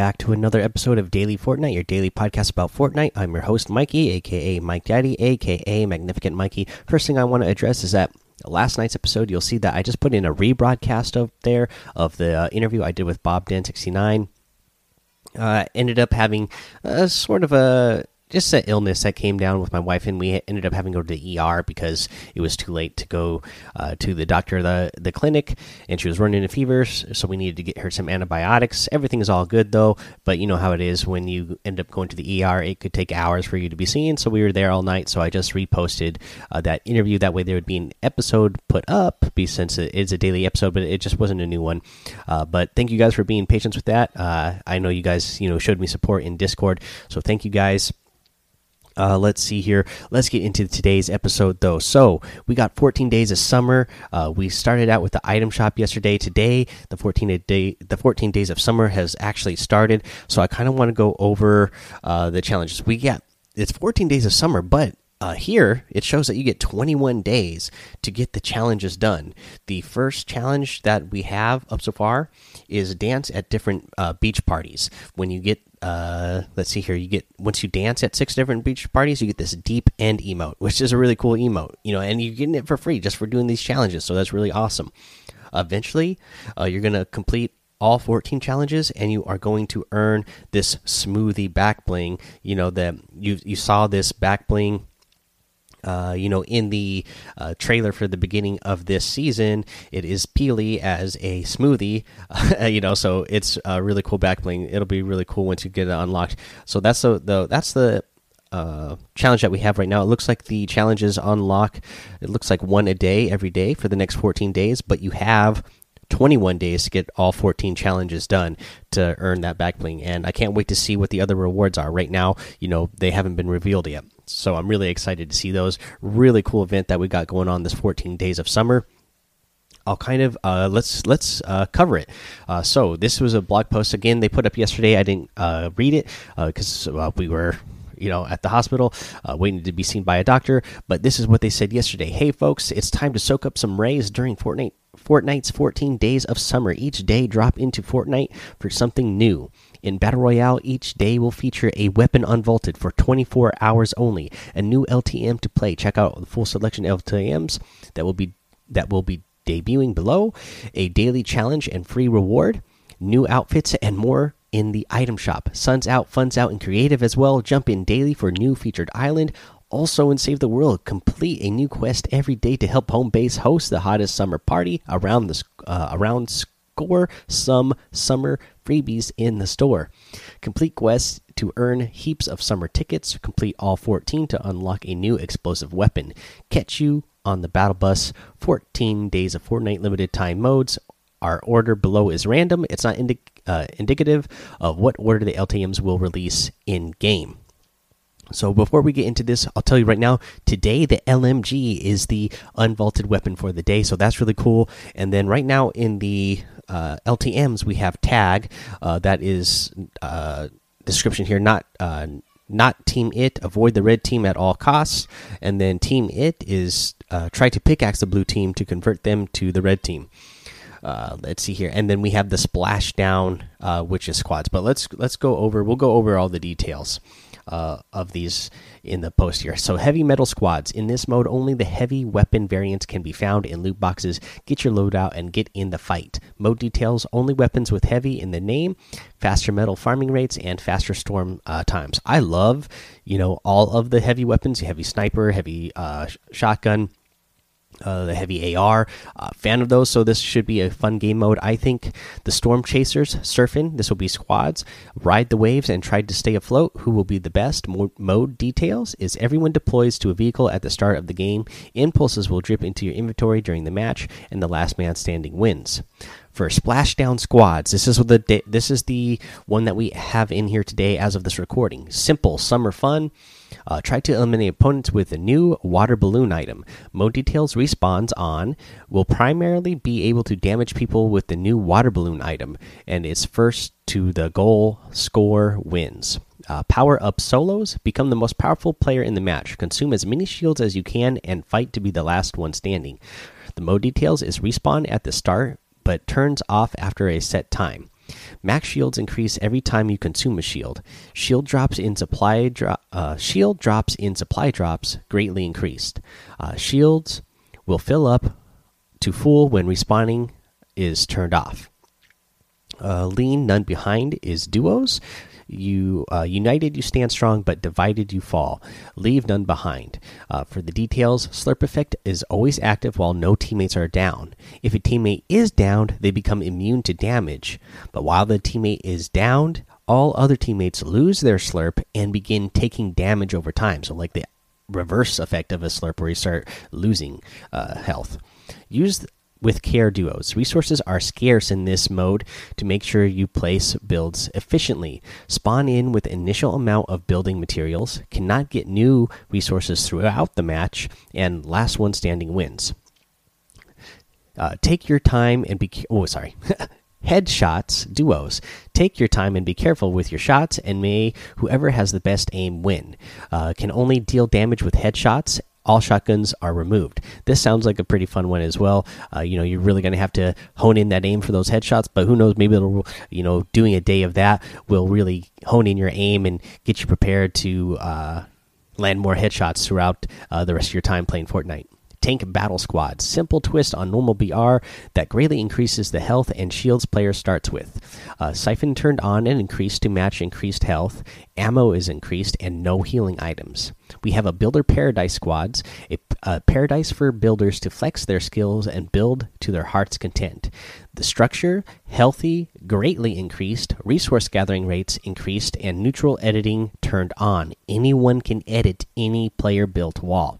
Back to another episode of Daily Fortnite, your daily podcast about Fortnite. I'm your host, Mikey, aka Mike Daddy, aka Magnificent Mikey. First thing I want to address is that last night's episode, you'll see that I just put in a rebroadcast up there of the uh, interview I did with Bob Dan69. Uh, ended up having a sort of a just an illness that came down with my wife, and we ended up having to go to the ER because it was too late to go uh, to the doctor, the the clinic, and she was running a fever, so we needed to get her some antibiotics. Everything is all good though, but you know how it is when you end up going to the ER, it could take hours for you to be seen. So we were there all night. So I just reposted uh, that interview. That way there would be an episode put up, be since it is a daily episode, but it just wasn't a new one. Uh, but thank you guys for being patient with that. Uh, I know you guys, you know, showed me support in Discord, so thank you guys. Uh, let's see here. Let's get into today's episode, though. So we got 14 days of summer. Uh, we started out with the item shop yesterday. Today, the 14 day, the 14 days of summer has actually started. So I kind of want to go over uh, the challenges. We got it's 14 days of summer, but uh, here it shows that you get 21 days to get the challenges done. The first challenge that we have up so far is dance at different uh, beach parties. When you get, uh, let's see here, you get once you dance at six different beach parties, you get this deep end emote, which is a really cool emote, you know, and you're getting it for free just for doing these challenges. So that's really awesome. Eventually, uh, you're gonna complete all 14 challenges and you are going to earn this smoothie back bling you know that you you saw this back bling uh, you know, in the uh, trailer for the beginning of this season, it is Peely as a smoothie. Uh, you know, so it's a really cool back bling. It'll be really cool once you get it unlocked. So that's the, the that's the uh, challenge that we have right now. It looks like the challenges unlock. It looks like one a day every day for the next 14 days, but you have 21 days to get all 14 challenges done to earn that back bling. And I can't wait to see what the other rewards are. Right now, you know, they haven't been revealed yet. So I'm really excited to see those. Really cool event that we got going on this 14 days of summer. I'll kind of uh, let's let's uh, cover it. Uh, so this was a blog post again they put up yesterday. I didn't uh, read it because uh, we were you know at the hospital uh, waiting to be seen by a doctor. But this is what they said yesterday. Hey folks, it's time to soak up some rays during Fortnite. Fortnite's 14 days of summer. Each day drop into Fortnite for something new. In Battle Royale, each day will feature a weapon unvaulted for 24 hours only. A new LTM to play. Check out the full selection of LTMs that will be that will be debuting below. A daily challenge and free reward. New outfits and more in the item shop. Suns out, funds out, and creative as well. Jump in daily for new featured island. Also in Save the World, complete a new quest every day to help home base host the hottest summer party around the uh, around score some summer freebies in the store. Complete quests to earn heaps of summer tickets. Complete all 14 to unlock a new explosive weapon. Catch you on the battle bus. 14 days of Fortnite limited time modes. Our order below is random. It's not indi uh, indicative of what order the LTMs will release in game. So before we get into this, I'll tell you right now. Today, the LMG is the unvaulted weapon for the day, so that's really cool. And then right now in the uh, LTM's, we have tag. Uh, that is uh, description here, not uh, not team it. Avoid the red team at all costs. And then team it is uh, try to pickaxe the blue team to convert them to the red team. Uh, let's see here, and then we have the splashdown, which is squads. But let's let's go over. We'll go over all the details uh, of these in the post here. So, heavy metal squads. In this mode, only the heavy weapon variants can be found in loot boxes. Get your loadout and get in the fight. Mode details only weapons with heavy in the name, faster metal farming rates, and faster storm uh, times. I love, you know, all of the heavy weapons heavy sniper, heavy uh, shotgun uh, the heavy AR. Uh, fan of those, so this should be a fun game mode. I think the Storm Chasers surfing. This will be squads. Ride the waves and try to stay afloat. Who will be the best? Mo mode details is everyone deploys to a vehicle at the start of the game. Impulses will drip into your inventory during the match, and the last man standing wins. For splashdown squads, this is the this is the one that we have in here today as of this recording. Simple summer fun uh, try to eliminate opponents with a new water balloon item. Mode details respawns on will primarily be able to damage people with the new water balloon item, and its first to the goal score wins. Uh, power up solos. Become the most powerful player in the match. Consume as many shields as you can and fight to be the last one standing. The mode details is respawn at the start, but turns off after a set time. Max shields increase every time you consume a shield. Shield drops in supply dro uh, shield drops in supply drops greatly increased. Uh, shields will fill up to full when respawning is turned off. Uh, lean none behind is duos. You uh, united, you stand strong, but divided, you fall. Leave none behind. Uh, for the details, Slurp Effect is always active while no teammates are down. If a teammate is downed, they become immune to damage. But while the teammate is downed, all other teammates lose their Slurp and begin taking damage over time. So, like the reverse effect of a Slurp, where you start losing uh, health. Use with care duos. Resources are scarce in this mode to make sure you place builds efficiently. Spawn in with initial amount of building materials, cannot get new resources throughout the match, and last one standing wins. Uh, take your time and be oh sorry. Headshots duos. Take your time and be careful with your shots, and may whoever has the best aim win. Uh, can only deal damage with headshots all shotguns are removed. This sounds like a pretty fun one as well. Uh, you know, you're really going to have to hone in that aim for those headshots, but who knows? Maybe it'll, you know, doing a day of that will really hone in your aim and get you prepared to uh, land more headshots throughout uh, the rest of your time playing Fortnite. Tank Battle Squad. Simple twist on normal BR that greatly increases the health and shields player starts with. Uh, Siphon turned on and increased to match increased health. Ammo is increased and no healing items. We have a Builder Paradise Squads, a, a paradise for builders to flex their skills and build to their heart's content. The structure, healthy, greatly increased, resource gathering rates increased, and neutral editing turned on. Anyone can edit any player built wall.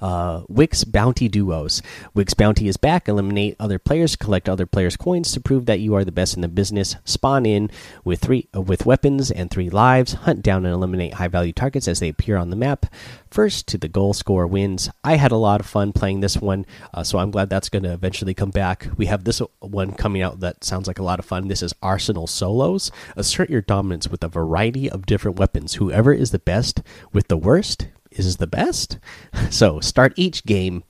Uh, Wick's Bounty Duos. Wick's Bounty is back. Eliminate other players. Collect other players' coins to prove that you are the best in the business. Spawn in with three uh, with weapons and three lives. Hunt down and eliminate high value targets as they appear on the map. First to the goal score wins. I had a lot of fun playing this one, uh, so I'm glad that's going to eventually come back. We have this one coming out that sounds like a lot of fun. This is Arsenal Solos. Assert your dominance with a variety of different weapons. Whoever is the best with the worst is the best. So start each game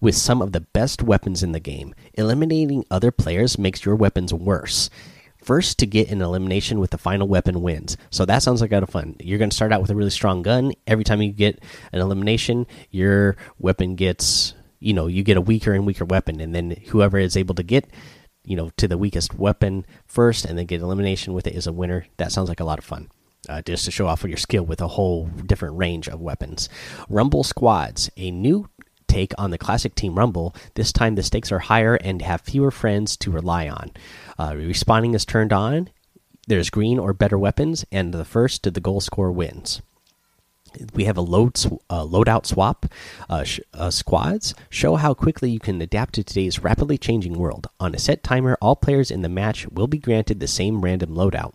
with some of the best weapons in the game. Eliminating other players makes your weapons worse. First to get an elimination with the final weapon wins. So that sounds like a lot of fun. You're going to start out with a really strong gun. Every time you get an elimination, your weapon gets, you know, you get a weaker and weaker weapon. And then whoever is able to get, you know, to the weakest weapon first and then get elimination with it is a winner. That sounds like a lot of fun uh, just to show off your skill with a whole different range of weapons. Rumble Squads, a new take on the classic Team Rumble. This time the stakes are higher and have fewer friends to rely on. Uh, respawning is turned on. There's green or better weapons, and the first to the goal score wins. We have a load uh, loadout swap. Uh, sh uh, squads show how quickly you can adapt to today's rapidly changing world. On a set timer, all players in the match will be granted the same random loadout.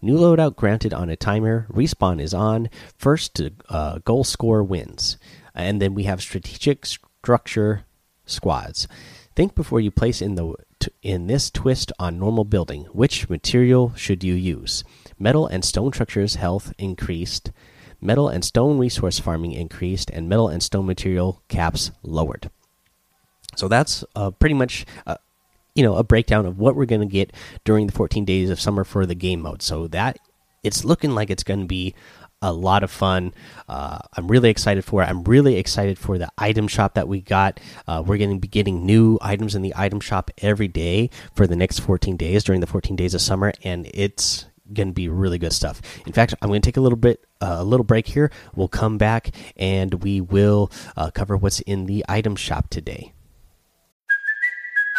New loadout granted on a timer. Respawn is on. First to uh, goal score wins. And then we have strategic structure squads. Think before you place in the in this twist on normal building. Which material should you use? Metal and stone structures health increased. Metal and stone resource farming increased, and metal and stone material caps lowered. So that's uh, pretty much uh, you know a breakdown of what we're going to get during the 14 days of summer for the game mode. So that it's looking like it's going to be a lot of fun. Uh, I'm really excited for it. I'm really excited for the item shop that we got. Uh, we're going to be getting new items in the item shop every day for the next 14 days during the 14 days of summer, and it's going to be really good stuff. In fact, I'm going to take a little bit uh, a little break here. We'll come back and we will uh, cover what's in the item shop today.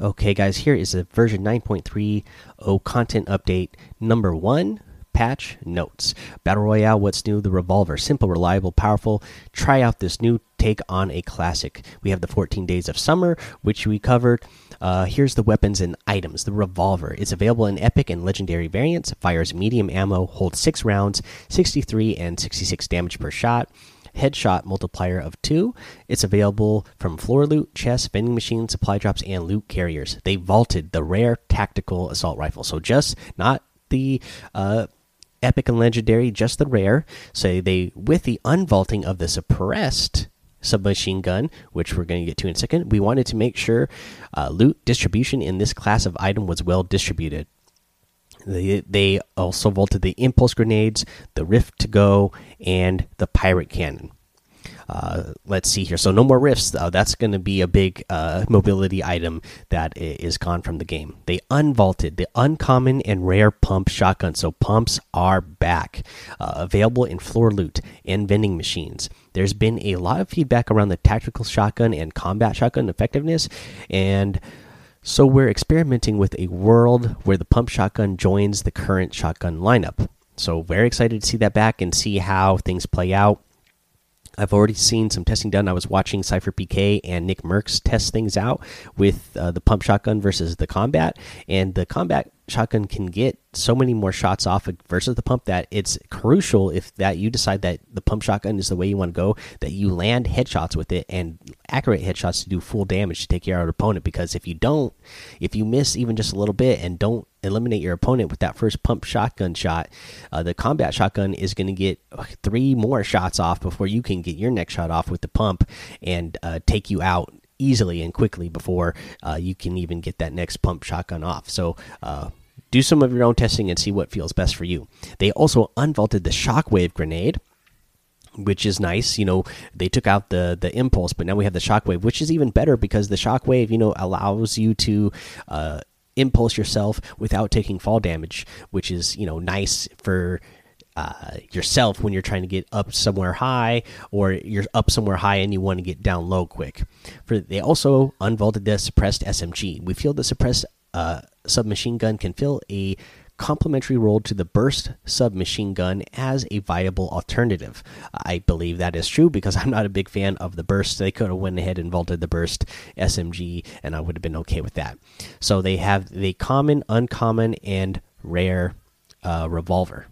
Okay, guys, here is a version 9.30 content update number one patch notes. Battle Royale, what's new? The revolver. Simple, reliable, powerful. Try out this new take on a classic. We have the 14 Days of Summer, which we covered. Uh, here's the weapons and items. The revolver is available in epic and legendary variants. Fires medium ammo, holds six rounds, 63 and 66 damage per shot headshot multiplier of two. It's available from floor loot, chests, vending machines, supply drops, and loot carriers. They vaulted the rare tactical assault rifle. So just not the uh, epic and legendary, just the rare. So they with the unvaulting of the suppressed submachine gun, which we're going to get to in a second. We wanted to make sure uh, loot distribution in this class of item was well distributed. They, they also vaulted the impulse grenades, the rift to go, and the pirate cannon. Uh, let's see here. So no more rifts. Uh, that's going to be a big uh, mobility item that is gone from the game. They unvaulted the uncommon and rare pump shotgun. So pumps are back, uh, available in floor loot and vending machines. There's been a lot of feedback around the tactical shotgun and combat shotgun effectiveness, and so we're experimenting with a world where the pump shotgun joins the current shotgun lineup. So very excited to see that back and see how things play out. I've already seen some testing done. I was watching Sypher PK and Nick Mercs test things out with uh, the pump shotgun versus the combat, and the combat shotgun can get so many more shots off versus the pump that it's crucial if that you decide that the pump shotgun is the way you want to go that you land headshots with it and accurate headshots to do full damage to take care of your opponent because if you don't if you miss even just a little bit and don't eliminate your opponent with that first pump shotgun shot uh, the combat shotgun is going to get three more shots off before you can get your next shot off with the pump and uh, take you out easily and quickly before uh, you can even get that next pump shotgun off. So, uh, do some of your own testing and see what feels best for you. They also unvaulted the shockwave grenade. Which is nice, you know. They took out the the impulse, but now we have the shockwave, which is even better because the shockwave, you know, allows you to uh, impulse yourself without taking fall damage, which is you know nice for uh, yourself when you're trying to get up somewhere high or you're up somewhere high and you want to get down low quick. For they also unvaulted the suppressed SMG. We feel the suppressed uh, submachine gun can fill a complementary role to the burst submachine gun as a viable alternative. I believe that is true because I'm not a big fan of the burst. They could have went ahead and vaulted the burst SMG and I would have been okay with that. So they have the common, uncommon, and rare uh, revolver.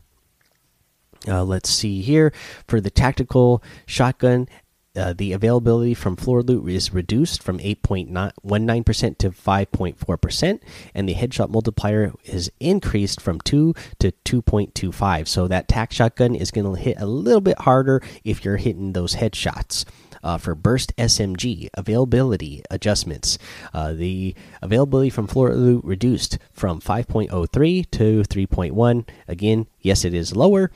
Uh, let's see here for the tactical shotgun. Uh, the availability from floor loot is reduced from 8.19% to 5.4%, and the headshot multiplier is increased from 2 to 2.25. So that tac shotgun is going to hit a little bit harder if you're hitting those headshots uh, for Burst SMG availability adjustments. Uh, the availability from floor loot reduced from 5.03 to 3.1. Again, yes, it is lower.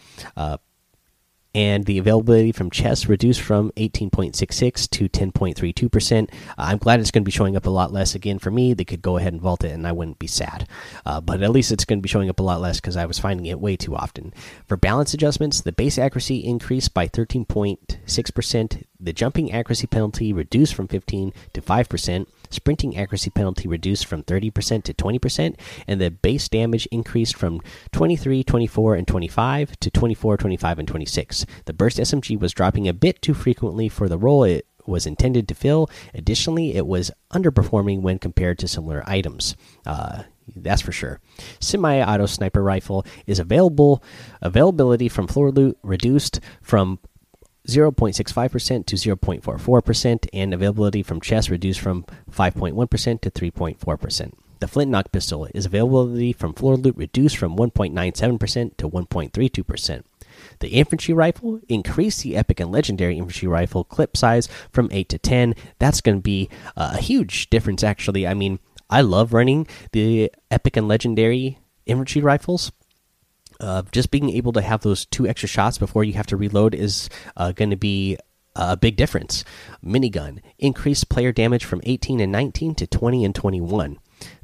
And the availability from chess reduced from 18.66 to 10.32%. Uh, I'm glad it's going to be showing up a lot less again for me. They could go ahead and vault it, and I wouldn't be sad. Uh, but at least it's going to be showing up a lot less because I was finding it way too often. For balance adjustments, the base accuracy increased by 13.6%. The jumping accuracy penalty reduced from 15 to 5% sprinting accuracy penalty reduced from 30% to 20%, and the base damage increased from 23, 24, and 25 to 24, 25, and 26. The burst SMG was dropping a bit too frequently for the role it was intended to fill. Additionally, it was underperforming when compared to similar items. Uh, that's for sure. Semi-auto sniper rifle is available. Availability from floor loot reduced from 0.65% to 0.44%, and availability from chest reduced from 5.1% to 3.4%. The flintlock pistol is availability from floor loot reduced from 1.97% to 1.32%. The infantry rifle increased the epic and legendary infantry rifle clip size from 8 to 10. That's going to be a huge difference, actually. I mean, I love running the epic and legendary infantry rifles uh, just being able to have those two extra shots before you have to reload is uh, going to be a big difference. Minigun increased player damage from 18 and 19 to 20 and 21.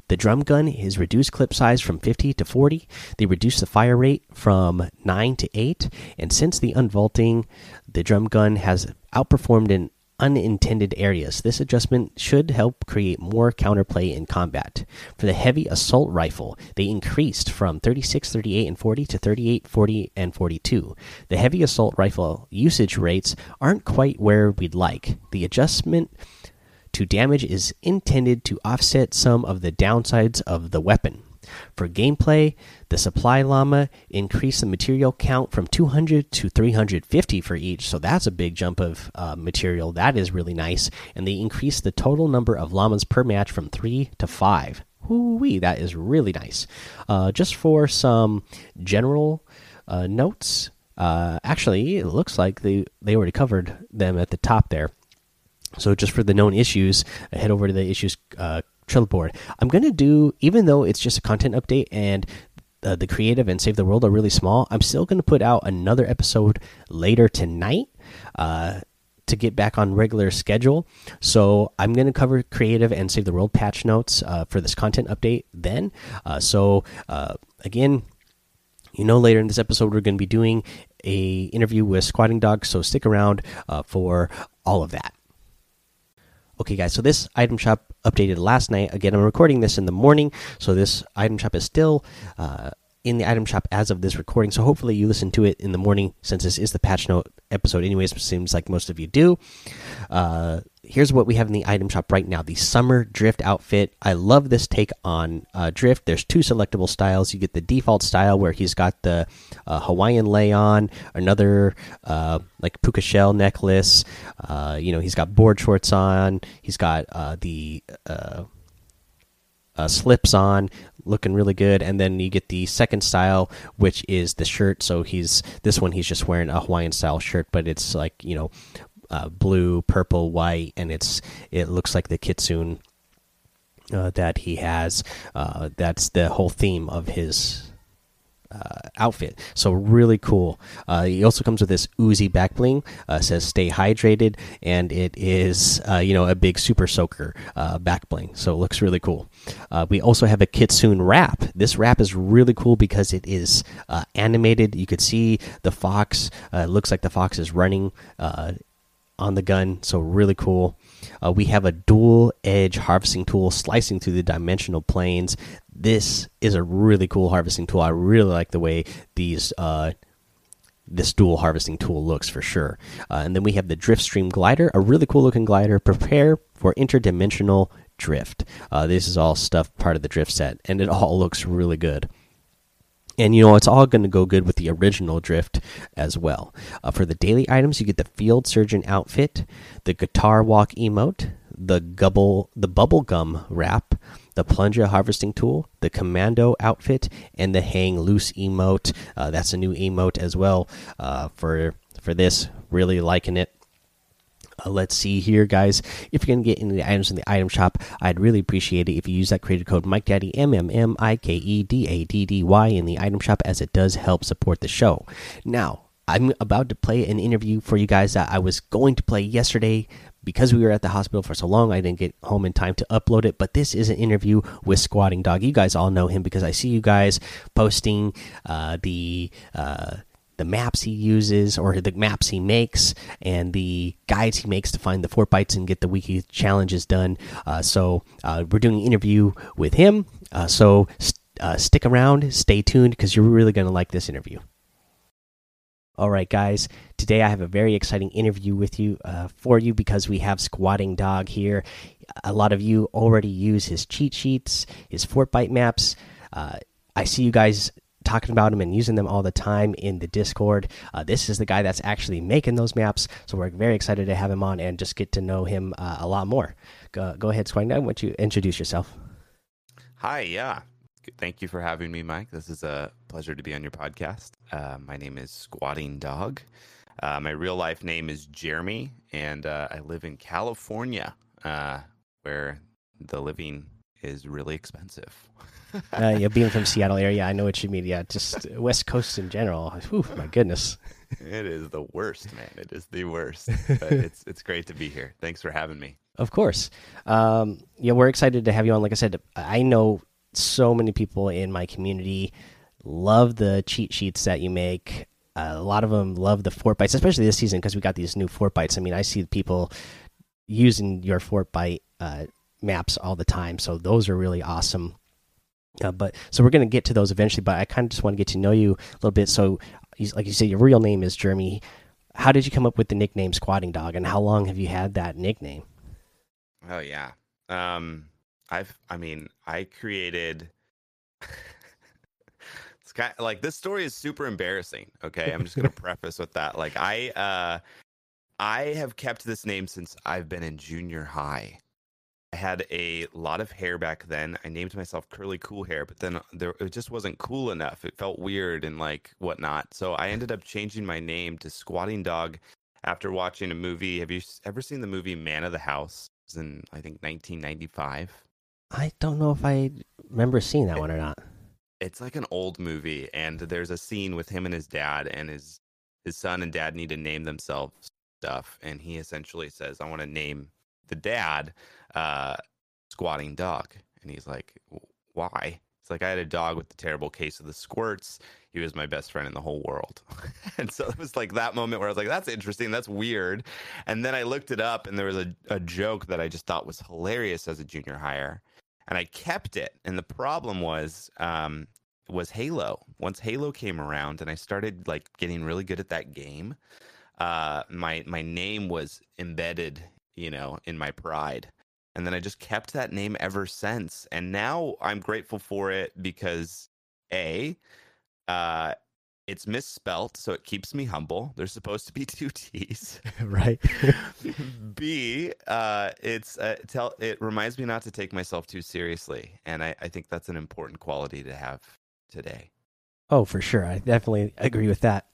The drum gun is reduced clip size from 50 to 40. They reduced the fire rate from 9 to 8. And since the unvaulting, the drum gun has outperformed in unintended areas. This adjustment should help create more counterplay in combat. For the heavy assault rifle, they increased from 36, 38, and 40 to 38, 40, and 42. The heavy assault rifle usage rates aren't quite where we'd like. The adjustment to damage is intended to offset some of the downsides of the weapon. For gameplay, the supply llama increased the material count from 200 to 350 for each, so that's a big jump of uh, material. That is really nice. And they increased the total number of llamas per match from three to five. Whoo-wee, that is really nice. Uh, just for some general uh, notes, uh, actually, it looks like they, they already covered them at the top there. So just for the known issues, head over to the issues uh, Trello board. I'm gonna do, even though it's just a content update and uh, the creative and save the world are really small. I'm still gonna put out another episode later tonight. Uh, to get back on regular schedule. So I'm going to cover creative and save the world patch notes uh, for this content update then. Uh, so uh, again, you know later in this episode we're going to be doing a interview with Squatting Dog. So stick around uh, for all of that. Okay, guys, so this item shop updated last night. Again, I'm recording this in the morning, so this item shop is still uh, in the item shop as of this recording. So hopefully you listen to it in the morning, since this is the patch note episode. Anyways, seems like most of you do. Uh, here's what we have in the item shop right now: the summer drift outfit. I love this take on uh, drift. There's two selectable styles. You get the default style where he's got the uh, Hawaiian lei on, another uh, like puka shell necklace. Uh, you know, he's got board shorts on. He's got uh, the uh, slips on, looking really good. And then you get the second style, which is the shirt. So he's this one he's just wearing a Hawaiian style shirt, but it's like you know uh, blue, purple, white, and it's it looks like the kitsune uh, that he has. Uh, that's the whole theme of his uh, outfit. So really cool. Uh, he also comes with this Uzi back bling. Uh, says "Stay hydrated," and it is you know a big super soaker back bling. So it looks really cool. We also have a Kitsune wrap. This wrap is really cool because it is animated. You could see the fox. it looks like the fox is running on the gun. So really cool. Uh, we have a dual edge harvesting tool slicing through the dimensional planes. This is a really cool harvesting tool. I really like the way these uh, this dual harvesting tool looks for sure. Uh, and then we have the Drift Stream glider, a really cool looking glider. Prepare for interdimensional drift. Uh, this is all stuff part of the drift set, and it all looks really good and you know it's all going to go good with the original drift as well. Uh, for the daily items you get the field surgeon outfit the guitar walk emote the gubble the bubble gum wrap the plunger harvesting tool the commando outfit and the hang loose emote. Uh, that's a new emote as well uh, for for this. Really liking it uh, let's see here, guys. If you're going to get the items in the item shop, I'd really appreciate it if you use that created code Mike Daddy M M M I K E D A D D Y in the item shop, as it does help support the show. Now, I'm about to play an interview for you guys that I was going to play yesterday. Because we were at the hospital for so long, I didn't get home in time to upload it. But this is an interview with Squatting Dog. You guys all know him because I see you guys posting uh, the uh, the maps he uses or the maps he makes and the guides he makes to find the Fortbytes and get the wiki challenges done. Uh, so uh, we're doing an interview with him. Uh, so st uh, stick around, stay tuned because you're really going to like this interview. All right, guys. Today I have a very exciting interview with you uh, for you because we have Squatting Dog here. A lot of you already use his cheat sheets, his Fortbyte maps. Uh, I see you guys talking about them and using them all the time in the Discord. Uh, this is the guy that's actually making those maps, so we're very excited to have him on and just get to know him uh, a lot more. Go, go ahead, Swine. Why don't you introduce yourself? Hi, yeah. Thank you for having me, Mike. This is a pleasure to be on your podcast. Uh, my name is Squatting Dog. Uh, my real life name is Jeremy, and uh, I live in California, uh, where the living is really expensive. uh, yeah, being from Seattle area, I know what you mean. Yeah, just West Coast in general. Whew, my goodness. It is the worst, man. It is the worst. But it's it's great to be here. Thanks for having me. Of course. Um, yeah, we're excited to have you on. Like I said, I know so many people in my community love the cheat sheets that you make. Uh, a lot of them love the Fortbytes, especially this season because we got these new Fortbytes. I mean, I see people using your Fortbyte uh, maps all the time. So those are really awesome. Uh, but so we're going to get to those eventually. But I kind of just want to get to know you a little bit. So, like you said, your real name is Jeremy. How did you come up with the nickname Squatting Dog, and how long have you had that nickname? Oh yeah. Um, I've. I mean, I created. it's kind of, like this story is super embarrassing. Okay, I'm just gonna preface with that. Like I, uh, I have kept this name since I've been in junior high. I had a lot of hair back then. I named myself Curly Cool Hair, but then uh, there it just wasn't cool enough. It felt weird and like whatnot. So I ended up changing my name to Squatting Dog after watching a movie. Have you ever seen the movie Man of the House? It was in I think 1995. I don't know if I remember seeing that one or not. It's like an old movie, and there's a scene with him and his dad, and his his son and dad need to name themselves stuff, and he essentially says, "I want to name the dad uh, squatting dog. And he's like, why? It's like, I had a dog with the terrible case of the squirts. He was my best friend in the whole world. and so it was like that moment where I was like, that's interesting. That's weird. And then I looked it up and there was a, a joke that I just thought was hilarious as a junior hire. And I kept it. And the problem was, um, was Halo. Once Halo came around and I started like getting really good at that game, uh, my my name was embedded you know, in my pride. And then I just kept that name ever since. And now I'm grateful for it because A, uh, it's misspelt, so it keeps me humble. There's supposed to be two T's, right? B, uh, it's uh, tell it reminds me not to take myself too seriously, and I, I think that's an important quality to have today. Oh, for sure, I definitely agree with that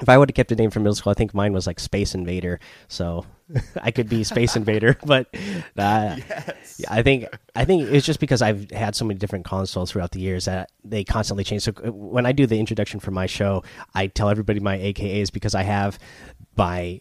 if I would have kept a name from middle school, I think mine was like Space Invader. So I could be Space Invader, but uh, yes. I think I think it's just because I've had so many different consoles throughout the years that they constantly change. So uh, when I do the introduction for my show, I tell everybody my AKAs because I have by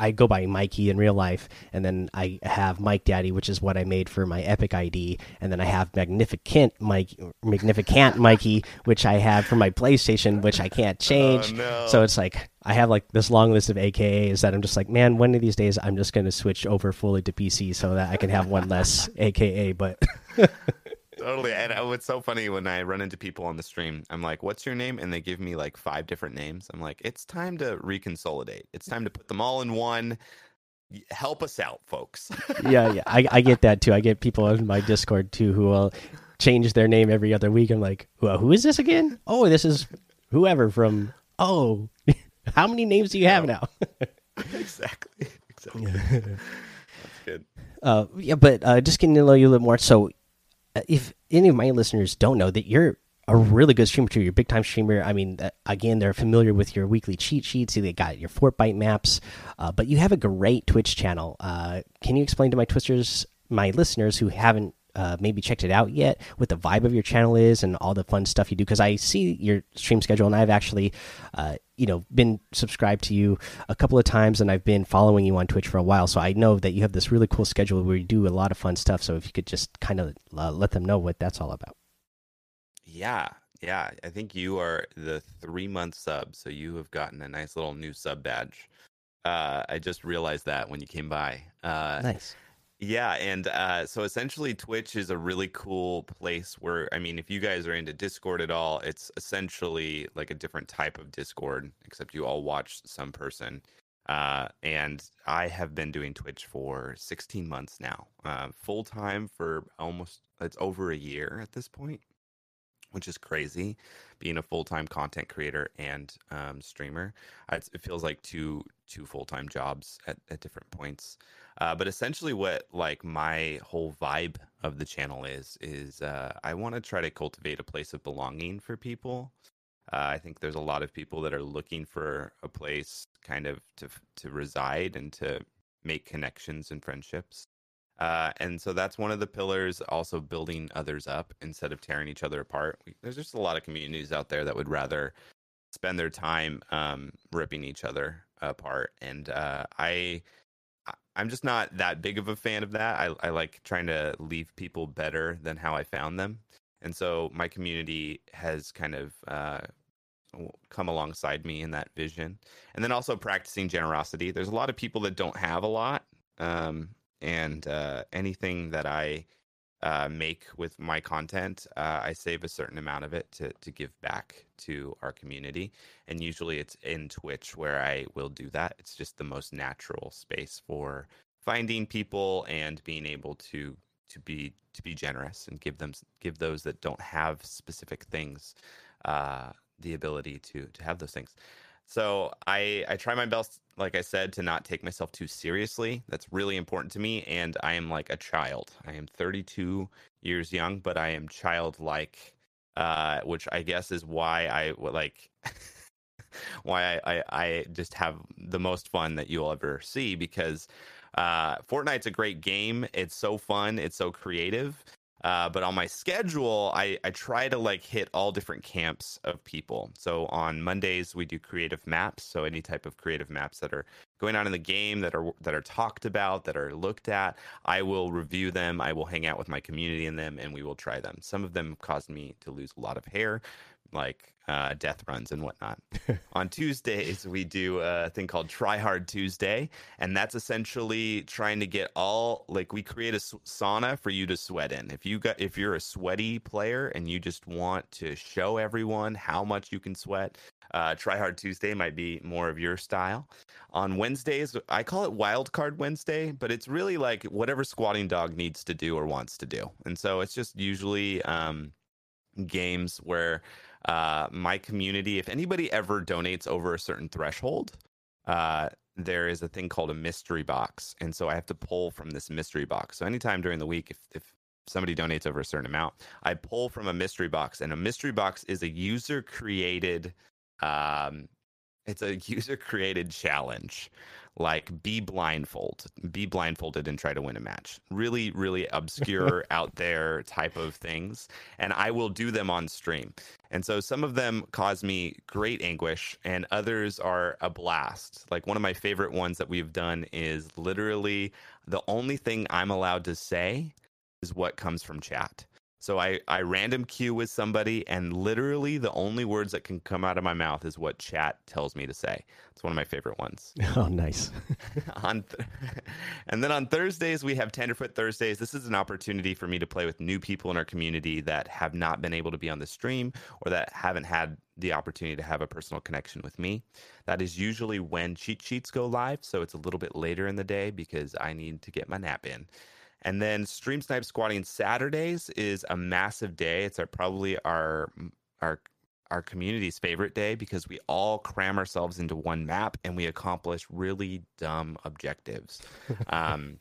I go by Mikey in real life, and then I have Mike Daddy, which is what I made for my Epic ID, and then I have Magnificent Mike, Magnificent Mikey, which I have for my PlayStation, which I can't oh, change. Oh, no. So it's like I have like this long list of AKAs that I'm just like, man, one of these days I'm just going to switch over fully to PC so that I can have one less AKA. But totally. And uh, it's so funny when I run into people on the stream. I'm like, "What's your name?" And they give me like five different names. I'm like, "It's time to reconsolidate. It's time to put them all in one." Help us out, folks. yeah, yeah, I, I get that too. I get people in my Discord too who will change their name every other week. I'm like, well, who is this again? Oh, this is whoever from. Oh, how many names do you have now? exactly. Exactly. That's good. Uh, yeah, but uh, just getting to know you a little more. So, if any of my listeners don't know that you're a really good streamer too, you're a big time streamer. I mean, uh, again, they're familiar with your weekly cheat sheets. They got your Fortbyte maps, uh, but you have a great Twitch channel. Uh, can you explain to my twisters, my listeners who haven't uh, maybe checked it out yet, what the vibe of your channel is, and all the fun stuff you do. Because I see your stream schedule, and I've actually, uh, you know, been subscribed to you a couple of times, and I've been following you on Twitch for a while. So I know that you have this really cool schedule where you do a lot of fun stuff. So if you could just kind of uh, let them know what that's all about. Yeah, yeah. I think you are the three month sub, so you have gotten a nice little new sub badge. Uh, I just realized that when you came by. Uh, nice. Yeah, and uh, so essentially, Twitch is a really cool place where, I mean, if you guys are into Discord at all, it's essentially like a different type of Discord, except you all watch some person. Uh, and I have been doing Twitch for 16 months now, uh, full time for almost, it's over a year at this point, which is crazy. Being a full time content creator and um, streamer, it feels like two two full time jobs at, at different points. Uh, but essentially, what like my whole vibe of the channel is is uh, I want to try to cultivate a place of belonging for people. Uh, I think there's a lot of people that are looking for a place kind of to to reside and to make connections and friendships. Uh, and so that's one of the pillars. Also, building others up instead of tearing each other apart. We, there's just a lot of communities out there that would rather spend their time um, ripping each other apart. And uh, I I'm just not that big of a fan of that. I, I like trying to leave people better than how I found them. And so my community has kind of uh, come alongside me in that vision. And then also practicing generosity. There's a lot of people that don't have a lot, um, and uh, anything that I uh, make with my content, uh, I save a certain amount of it to to give back to our community. And usually, it's in Twitch where I will do that. It's just the most natural space for finding people and being able to to be to be generous and give them give those that don't have specific things uh, the ability to to have those things. So I I try my best, like I said, to not take myself too seriously. That's really important to me, and I am like a child. I am 32 years young, but I am childlike, uh, which I guess is why I like. why I, I, I just have the most fun that you'll ever see because uh, Fortnite's a great game. It's so fun. It's so creative. Uh, but on my schedule, I, I try to like hit all different camps of people. So on Mondays we do creative maps. So any type of creative maps that are going on in the game that are that are talked about, that are looked at, I will review them. I will hang out with my community in them, and we will try them. Some of them caused me to lose a lot of hair, like uh, death runs and whatnot. On Tuesdays, we do a thing called Try Hard Tuesday, and that's essentially trying to get all like we create a sauna for you to sweat in. If you got if you're a sweaty player and you just want to show everyone how much you can sweat, uh, Try Hard Tuesday might be more of your style. On Wednesdays, I call it Wild Card Wednesday, but it's really like whatever Squatting Dog needs to do or wants to do, and so it's just usually um, games where uh, my community, if anybody ever donates over a certain threshold, uh, there is a thing called a mystery box. And so I have to pull from this mystery box. So anytime during the week, if, if somebody donates over a certain amount, I pull from a mystery box. And a mystery box is a user created, um, it's a user created challenge like be blindfolded be blindfolded and try to win a match. Really really obscure out there type of things and i will do them on stream. And so some of them cause me great anguish and others are a blast. Like one of my favorite ones that we've done is literally the only thing i'm allowed to say is what comes from chat so I, I random queue with somebody, and literally the only words that can come out of my mouth is what chat tells me to say. It's one of my favorite ones. Oh, nice. on th- and then on Thursdays we have Tenderfoot Thursdays. This is an opportunity for me to play with new people in our community that have not been able to be on the stream or that haven't had the opportunity to have a personal connection with me. That is usually when cheat sheets go live, so it's a little bit later in the day because I need to get my nap in. And then Stream Snipe Squatting Saturdays is a massive day. It's our, probably our our our community's favorite day because we all cram ourselves into one map and we accomplish really dumb objectives. um,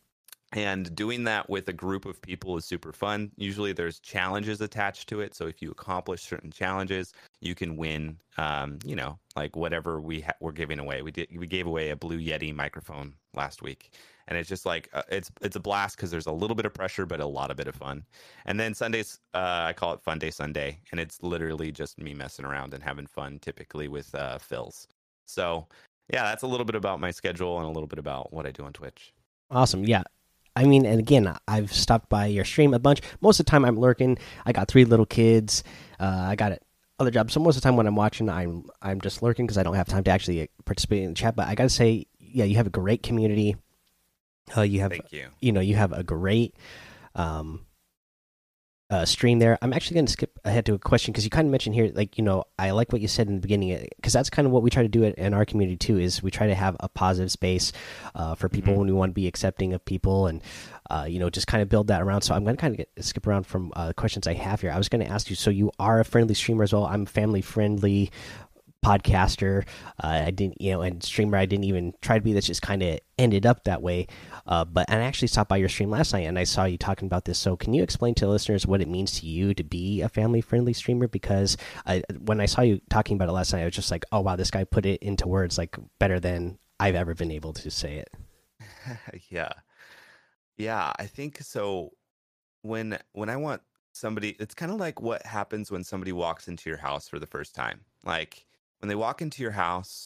and doing that with a group of people is super fun. Usually, there's challenges attached to it. So if you accomplish certain challenges, you can win. Um, you know, like whatever we ha- we're giving away. We did we gave away a Blue Yeti microphone last week, and it's just like uh, it's it's a blast because there's a little bit of pressure but a lot of bit of fun and then sundays uh, i call it fun day sunday and it's literally just me messing around and having fun typically with uh, phils so yeah that's a little bit about my schedule and a little bit about what i do on twitch awesome yeah I mean, and again, I've stopped by your stream a bunch. Most of the time, I'm lurking. I got three little kids. Uh, I got other jobs, so most of the time when I'm watching, I'm I'm just lurking because I don't have time to actually participate in the chat. But I gotta say, yeah, you have a great community. Uh, you have, Thank you. You know, you have a great um, uh, stream there. I'm actually going to skip ahead to a question because you kind of mentioned here, like, you know, I like what you said in the beginning because that's kind of what we try to do in our community too. Is we try to have a positive space uh, for people mm -hmm. when we want to be accepting of people and, uh, you know, just kind of build that around. So I'm going to kind of get, skip around from uh, questions I have here. I was going to ask you, so you are a friendly streamer as well. I'm family friendly podcaster. Uh, I didn't, you know, and streamer. I didn't even try to be. That just kind of ended up that way. Uh, but and I actually stopped by your stream last night, and I saw you talking about this. So can you explain to listeners what it means to you to be a family friendly streamer? Because I, when I saw you talking about it last night, I was just like, oh wow, this guy put it into words like better than I've ever been able to say it. yeah, yeah. I think so. When when I want somebody, it's kind of like what happens when somebody walks into your house for the first time. Like when they walk into your house,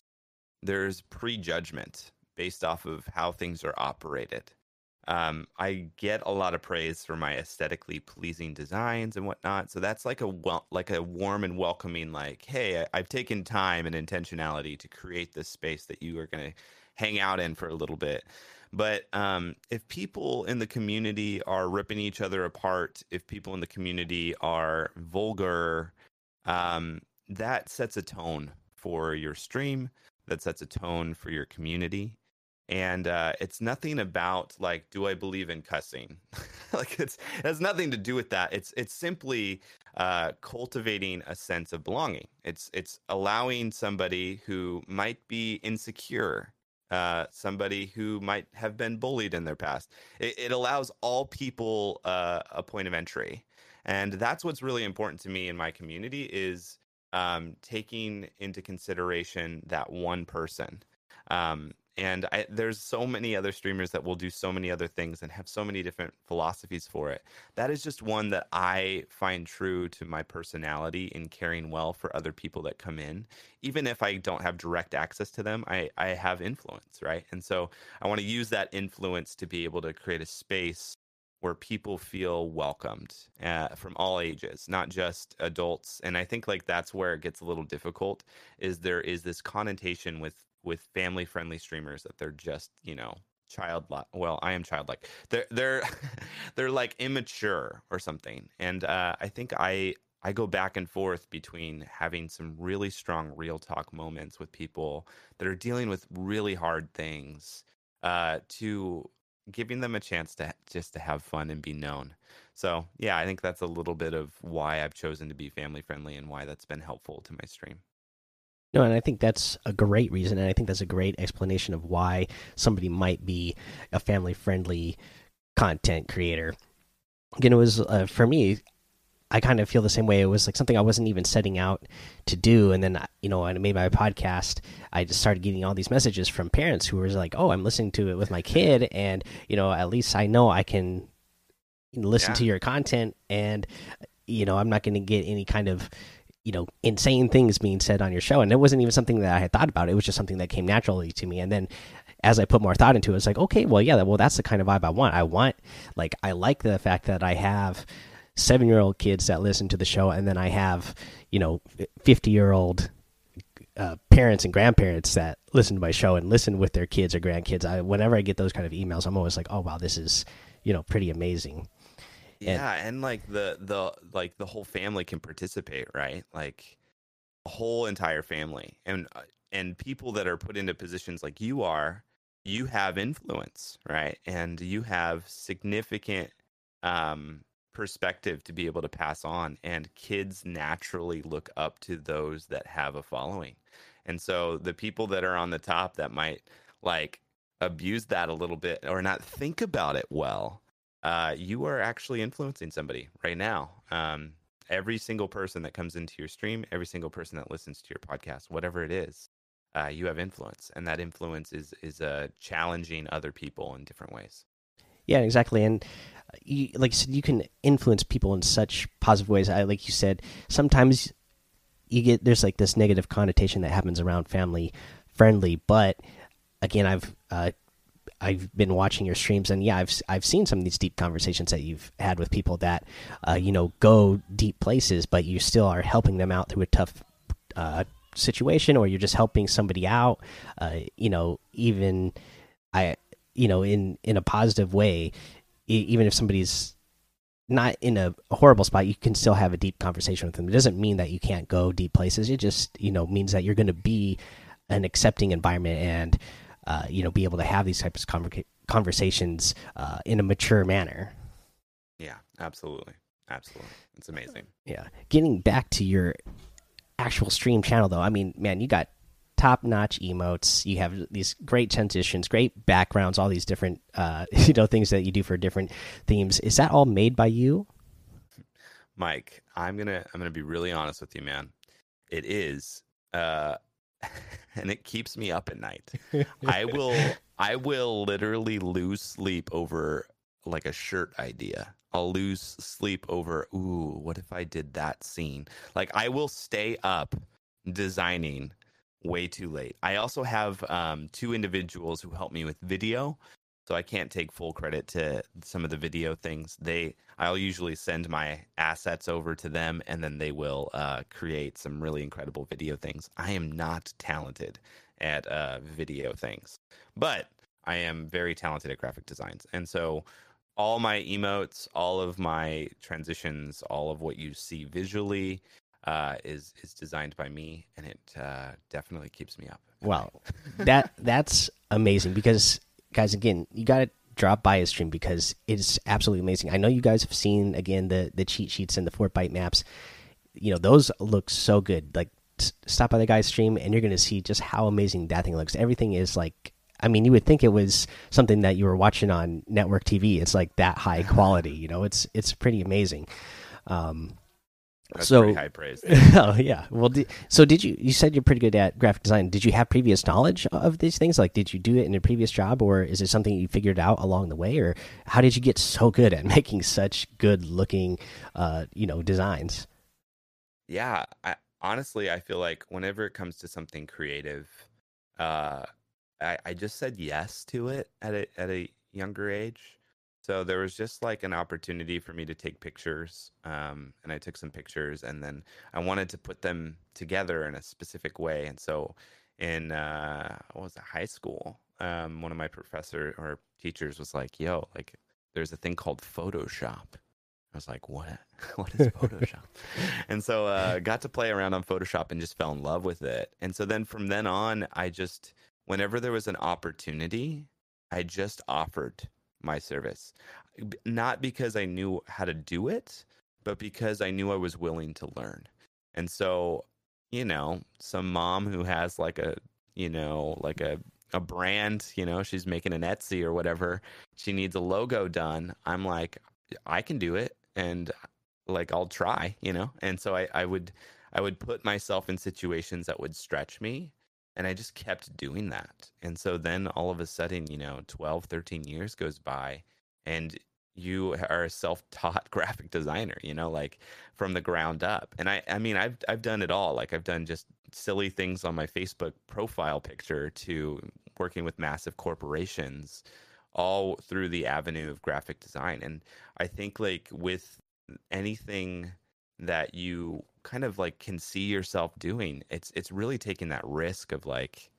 there's prejudgment based off of how things are operated. Um, I get a lot of praise for my aesthetically pleasing designs and whatnot. So that's like a like a warm and welcoming, like, hey, I've taken time and intentionality to create this space that you are going to hang out in for a little bit. But um, if people in the community are ripping each other apart, if people in the community are vulgar, um, that sets a tone for your stream. That sets a tone for your community. And uh, it's nothing about like, do I believe in cussing? like it's it has nothing to do with that. It's it's simply uh, cultivating a sense of belonging. It's it's allowing somebody who might be insecure, uh, somebody who might have been bullied in their past. It, it allows all people uh, a point of entry, and that's what's really important to me in my community is um, taking into consideration that one person. Um, and I, there's so many other streamers that will do so many other things and have so many different philosophies for it. That is just one that i find true to my personality in caring well for other people that come in. Even if i don't have direct access to them i, I have influence right? And so i want to use that influence to be able to create a space where people feel welcomed uh, from all ages not just adults and i think like that's where it gets a little difficult is there is this connotation with with family friendly streamers that they're just you know childlike well i am childlike. They're they're they're like immature or something and uh, i think i i go back and forth between having some really strong real talk moments with people that are dealing with really hard things uh, to giving them a chance to just to have fun and be known so yeah i think that's a little bit of why i've chosen to be family friendly and why that's been helpful to my stream no, and I think that's a great reason, and I think that's a great explanation of why somebody might be a family-friendly content creator. Know, it was uh, for me. I kind of feel the same way. It was like something I wasn't even setting out to do, and then you know, when I made my podcast, I just started getting all these messages from parents who were like, "Oh, I'm listening to it with my kid, and you know, at least I know I can listen Yeah. to your content, and you know, I'm not going to get any kind of you know insane things being said on your show. And it wasn't even something that i had thought about. It was just something that came naturally to me. And then as i put more thought into it it's like okay well yeah well that's the kind of vibe i want. I want like i like the fact that i have seven year old kids that listen to the show and then i have you know 50 year old uh, parents and grandparents that listen to my show and listen with their kids or grandkids I, whenever i get those kind of emails i'm always like oh wow this is you know pretty amazing. And- yeah and like the the like the whole family can participate right? Like a whole entire family. And uh, and people that are put into positions like you are you have influence right? And you have significant um perspective to be able to pass on and kids naturally look up to those that have a following and so the people that are on the top that might like abuse that a little bit or not think about it well uh, you are actually influencing somebody right now. Um, every single person that comes into your stream, every single person that listens to your podcast, whatever it is, uh, you have influence, and that influence is is uh, challenging other people in different ways. Yeah, exactly. And uh, you, like you said, you can influence people in such positive ways. I like you said, sometimes you get there's like this negative connotation that happens around family friendly, but again, I've uh, I've been watching your streams, and yeah, I've I've seen some of these deep conversations that you've had with people that uh, you know go deep places, but you still are helping them out through a tough uh, situation, or you're just helping somebody out. Uh, you know, even I, you know, in in a positive way, even if somebody's not in a, a horrible spot, you can still have a deep conversation with them. It doesn't mean that you can't go deep places. It just you know means that you're going to be an accepting environment and uh, you know be able to have these types of conver conversations uh, in a mature manner. Yeah, absolutely, absolutely, it's amazing. Yeah. Getting back to your actual stream channel, though, I mean, man, you got top notch emotes. You have these great transitions, great backgrounds, all these different, uh, you know, things that you do for different themes. Is that all made by you? Mike, I'm gonna I'm gonna be really honest with you, man. It is, uh, and it keeps me up at night. I will I will literally lose sleep over like a shirt idea. I'll lose sleep over ooh, what if I did that scene? Like I will stay up designing way too late. I also have um, two individuals who help me with video, so I can't take full credit to some of the video things. They I'll usually send my assets over to them, and then they will uh, create some really incredible video things. I am not talented at uh, video things, but I am very talented at graphic designs, and so all my emotes, all of my transitions, all of what you see visually uh, is is designed by me, and it uh, definitely keeps me up. Wow, that that's amazing because guys, again, you got to drop by his stream because it's absolutely amazing. I know you guys have seen again the the cheat sheets and the Fortbyte maps. You know those look so good. Like stop by the guy's stream and you're going to see just how amazing that thing looks. Everything is like I mean, you would think it was something that you were watching on network TV. It's like that high quality, you know. It's it's pretty amazing. Um, That's so pretty high praise. oh yeah. Well, so did you? You said you're pretty good at graphic design. Did you have previous knowledge of these things? Like, did you do it in a previous job, or is it something you figured out along the way, or how did you get so good at making such good looking, uh, you know, designs? yeah I, honestly i feel like whenever it comes to something creative uh I, I just said yes to it at a at a younger age so there was just like an opportunity for me to take pictures um and i took some pictures and then i wanted to put them together in a specific way and so in uh what was it high school um one of my professor or teachers was like yo like there's a thing called photoshop I was like, "What? What is Photoshop?" and so uh, got to play around on Photoshop and just fell in love with it. And so then from then on, I just whenever there was an opportunity, I just offered my service, uh, not because I knew how to do it, but because I knew I was willing to learn. And so, you know, some mom who has like a, you know, like a a brand, you know, she's making an Etsy or whatever, she needs a logo done. I'm like, I can do it and like I'll try, you know? And so I, I would I would put myself in situations that would stretch me and I just kept doing that. And so then all of a sudden, you know, 12, 13 years goes by and you are a self-taught graphic designer, you know, like from the ground up. And I I mean, I've I've done it all. Like I've done just silly things on my Facebook profile picture to working with massive corporations all through the avenue of graphic design. And I think like with anything that you kind of like can see yourself doing, it's it's really taking that risk of like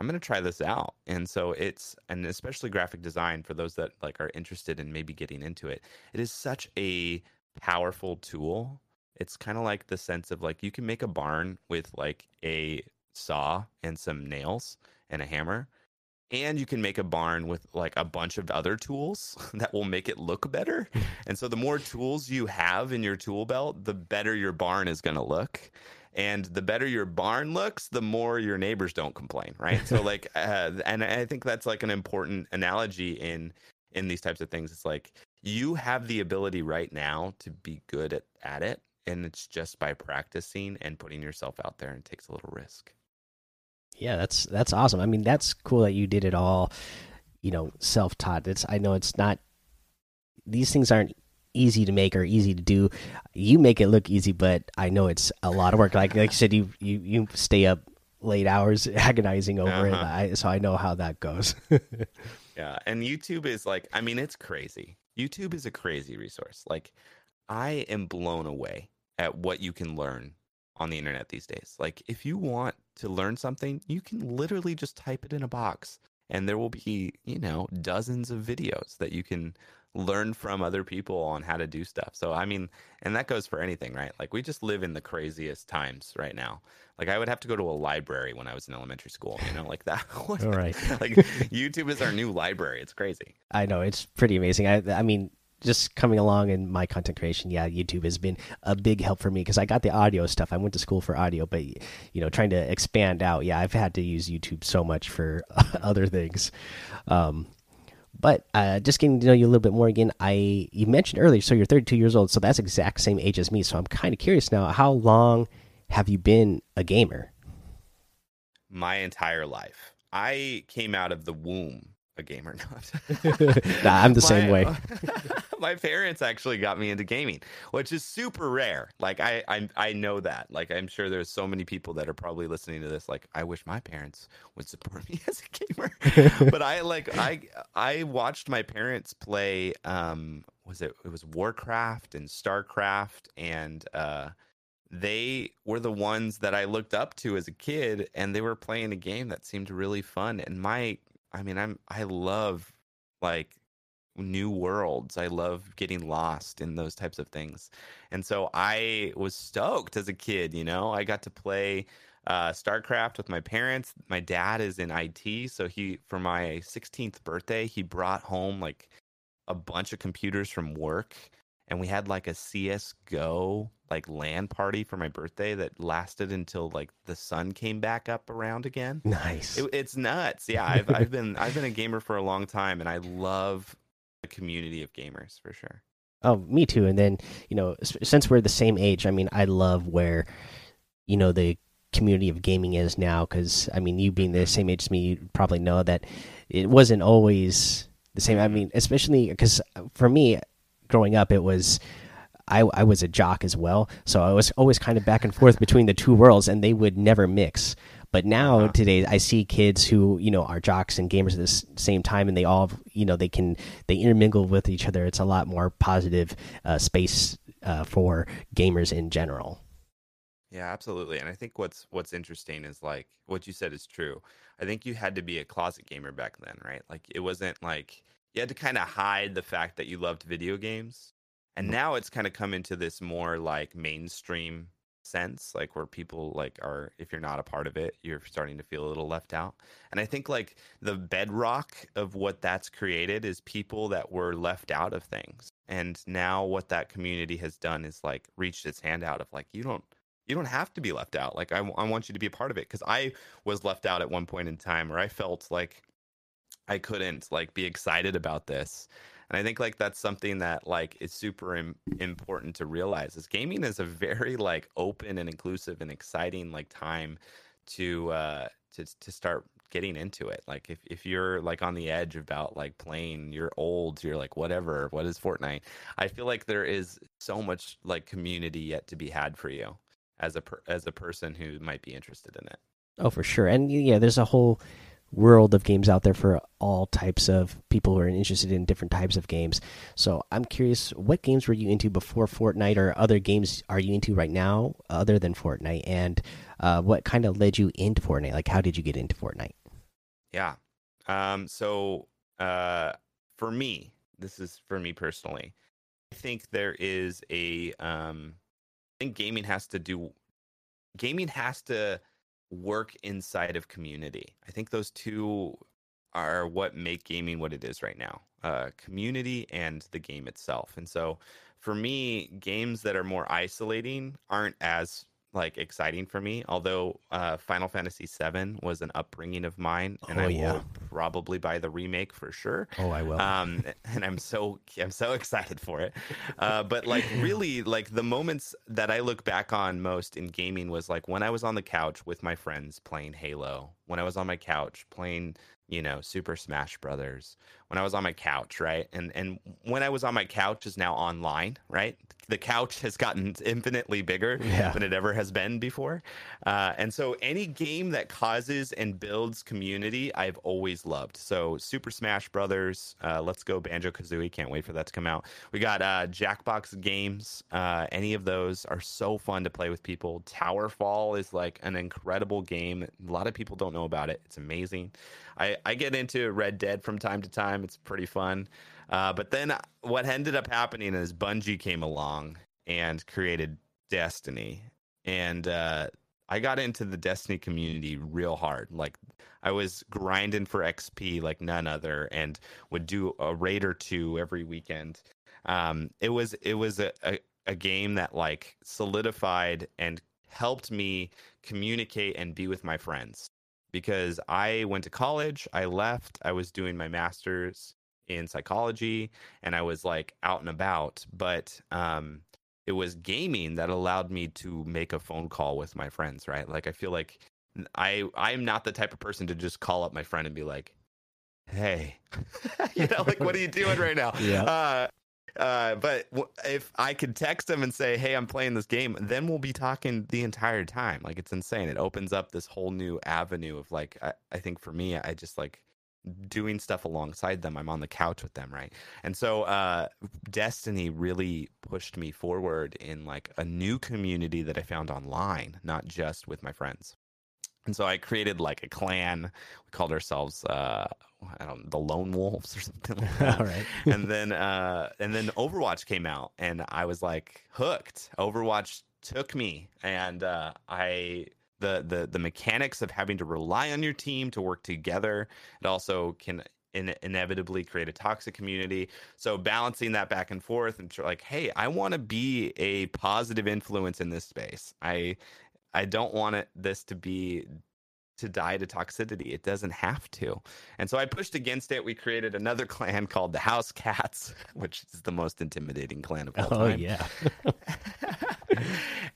I'm going to try this out. And so it's and especially graphic design for those that like are interested in maybe getting into it. It is such a powerful tool. It's kind of like the sense of like you can make a barn with like a saw and some nails and a hammer and you can make a barn with like a bunch of other tools that will make it look better. and so the more tools you have in your tool belt, the better your barn is going to look. And the better your barn looks, the more your neighbors don't complain, right? So like uh, and I think that's like an important analogy in in these types of things. It's like you have the ability right now to be good at, at it and it's just by practicing and putting yourself out there and it takes a little risk. Yeah, that's that's awesome. I mean, that's cool that you did it all, you know, self taught. It's I know it's not these things aren't easy to make or easy to do. You make it look easy, but I know it's a lot of work. Like like you said, you you you stay up late hours agonizing over it. Uh-huh. I, so I know how that goes. Yeah, and YouTube is like, I mean, it's crazy. YouTube is a crazy resource. Like, I am blown away at what you can learn on the internet these days. Like, if you want to learn something, you can literally just type it in a box, and there will be, you know, dozens of videos that you can learn from other people on how to do stuff. So, I mean, and that goes for anything, right? Like, we just live in the craziest times right now. Like, I would have to go to a library when I was in elementary school, you know, like that. All right. like, YouTube is our new library. It's crazy. I know it's pretty amazing. I I mean, just coming along in my content creation, yeah, YouTube has been a big help for me because I got the audio stuff. I went to school for audio, but you know, trying to expand out, yeah, I've had to use YouTube so much for other things. Um, but uh, just getting to know you a little bit more again, I you mentioned earlier, so you're 32 years old, so that's exact same age as me. So I'm kind of curious now, how long have you been a gamer? My entire life. I came out of the womb a gamer. Or not. Nah, I'm the same way. my parents actually got me into gaming, which is super rare. Like I, I, I know that. Like I'm sure there's so many people that are probably listening to this. Like I wish my parents would support me as a gamer. but I like I, I watched my parents play. Um, was it? It was Warcraft and Starcraft and uh they were the ones that I looked up to as a kid, and they were playing a game that seemed really fun. And my I mean, I'm I love like new worlds. I love getting lost in those types of things. And so I was stoked as a kid, you know. I got to play uh, StarCraft with my parents. My dad is in IT, so he for my 16th birthday, he brought home like a bunch of computers from work and we had like a CS:GO like LAN party for my birthday that lasted until like the sun came back up around again. Nice. It, it's nuts. Yeah, I've I've been I've been a gamer for a long time, and I love the community of gamers for sure. Oh, me too. And then you know, since we're the same age, I mean, I love where you know the community of gaming is now. Because I mean, you being the mm-hmm. same age as me, you probably know that it wasn't always the same. I mm-hmm. mean, especially because uh, for me, growing up, it was. I, I was a jock as well, so I was always kind of back and forth between the two worlds, and they would never mix. But now Uh-huh. today, I see kids who you know are jocks and gamers at the same time, and they all you know they can they intermingle with each other. It's a lot more positive uh, space uh, for gamers in general. Yeah, absolutely. And I think what's what's interesting is like what you said is true. I think you had to be a closet gamer back then, right? Like it wasn't like you had to kind of hide the fact that you loved video games. And mm. now it's kind of come into this more like mainstream sense, like where people like are if you're not a part of it, you're starting to feel a little left out. And I think like the bedrock of what that's created is people that were left out of things. And now what that community has done is like reached its hand out of like you don't you don't have to be left out. Like I, I want you to be a part of it because I was left out at one point in time where I felt like I couldn't like be excited about this. And I think like that's something that like is super Im- important to realize is gaming is a very like open and inclusive and exciting like time to uh to to start getting into it. Like if if you're like on the edge about like playing, you're old, you're like whatever, what is Fortnite? I feel like there is so much like community yet to be had for you as a per- as a person who might be interested in it. Oh, for sure. And yeah, there's a whole world of games out there for all types of people who are interested in different types of games. So I'm curious, what games were you into before Fortnite, or other games are you into right now other than Fortnite? And uh, what kind of led you into Fortnite? Like, how did you get into Fortnite? Yeah. Um, so uh, for me, this is for me personally. I think there is a. Um, I think gaming has to do. Gaming has to work inside of community. I think those two are what make gaming what it is right now. Uh, community and the game itself. And so, for me, games that are more isolating aren't as like exciting for me. Although uh, Final Fantasy VII was an upbringing of mine, and Oh, I yeah. will probably buy the remake for sure. Oh, I will. Um, and I'm so I'm so excited for it. Uh, but like really, like the moments that I look back on most in gaming was like when I was on the couch with my friends playing Halo. When I was on my couch playing, you know, Super Smash Brothers. When I was on my couch, right? And and when I was on my couch is now online, right? The couch has gotten infinitely bigger Yeah. than it ever has been before. Uh, and so any game that causes and builds community, I've always loved. So Super Smash Brothers, uh, Let's Go Banjo Kazooie, can't wait for that to come out. We got uh, Jackbox games. Uh, any of those are so fun to play with people. Tower Fall is like an incredible game. A lot of people don't know about it. It's amazing. I, I get into Red Dead from time to time. It's pretty fun. Uh, but then what ended up happening is Bungie came along and created Destiny. And uh, I got into the Destiny community real hard. Like I was grinding for XP like none other, and would do a raid or two every weekend. Um, it was it was a, a, a game that like solidified and helped me communicate and be with my friends because I went to college, I left, I was doing my master's in psychology, and I was like out and about, but um, it was gaming that allowed me to make a phone call with my friends, right? Like I feel like I I'm not the type of person to just call up my friend and be like, "Hey, you know, like what are you doing right now?" Yeah. Uh, uh, but w- if I could text them and say, "Hey, I'm playing this game," then we'll be talking the entire time. Like it's insane. It opens up this whole new avenue of like I, I think for me, I just like doing stuff alongside them. I'm on the couch with them, right? And so uh Destiny really pushed me forward in like a new community that I found online, not just with my friends. And so I created like a clan. We called ourselves uh, I don't know, the Lone Wolves or something like that. All right. and then uh, and then Overwatch came out, and I was like hooked. Overwatch took me, and uh, I the the the mechanics of having to rely on your team to work together. It also can in, inevitably create a toxic community. So balancing that back and forth, and like, hey, I want to be a positive influence in this space. I I don't want it, this to be to die to toxicity. It doesn't have to. And so I pushed against it. We created another clan called the House Cats, which is the most intimidating clan of all Oh time. yeah.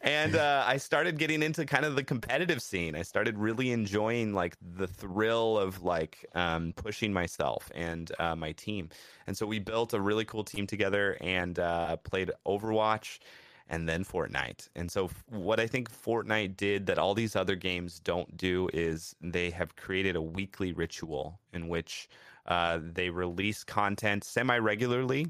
and uh, I started getting into kind of the competitive scene. I started really enjoying like the thrill of like um, pushing myself and uh, my team. And so we built a really cool team together and uh, played Overwatch and then Fortnite. And so what I think Fortnite did that all these other games don't do is they have created a weekly ritual in which uh, they release content semi regularly.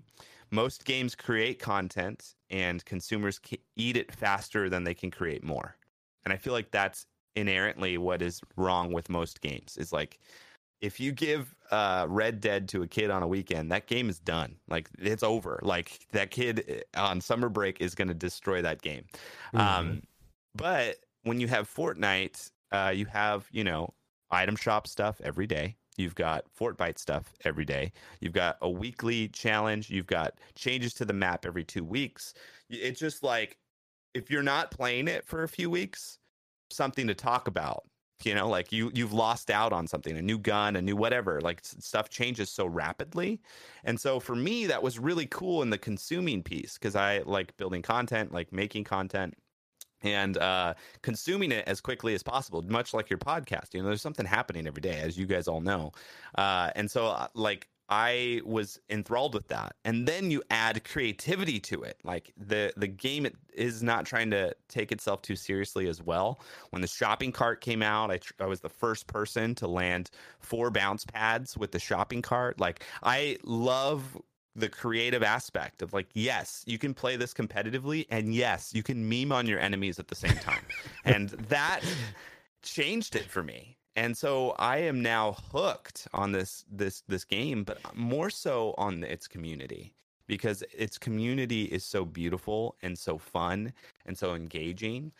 Most games create content and consumers eat it faster than they can create more. And I feel like that's inherently what is wrong with most games is like if you give uh, Red Dead to a kid on a weekend, that game is done. Like it's over. Like that kid uh, on summer break is going to destroy that game. Um, but when you have Fortnite, uh, you have you know item shop stuff every day. You've got Fortbyte stuff every day. You've got a weekly challenge. You've got changes to the map every two weeks. It's just like if you're not playing it for a few weeks, something to talk about. You know, like you you've lost out on something, a new gun, a new whatever. Like stuff changes so rapidly, and so for me, that was really cool in the consuming piece because I like building content, like making content and uh, consuming it as quickly as possible, much like your podcast. You know, there's something happening every day, as you guys all know. Uh, and so, uh, like, I was enthralled with that. And then you add creativity to it. Like the the game is not trying to take itself too seriously as well. When the shopping cart came out, I, tr- I was the first person to land four bounce pads with the shopping cart. Like I love the creative aspect of like yes you can play this competitively and yes you can meme on your enemies at the same time and that changed it for me and so i am now hooked on this this this game but more so on its community because its community is so beautiful and so fun and so engaging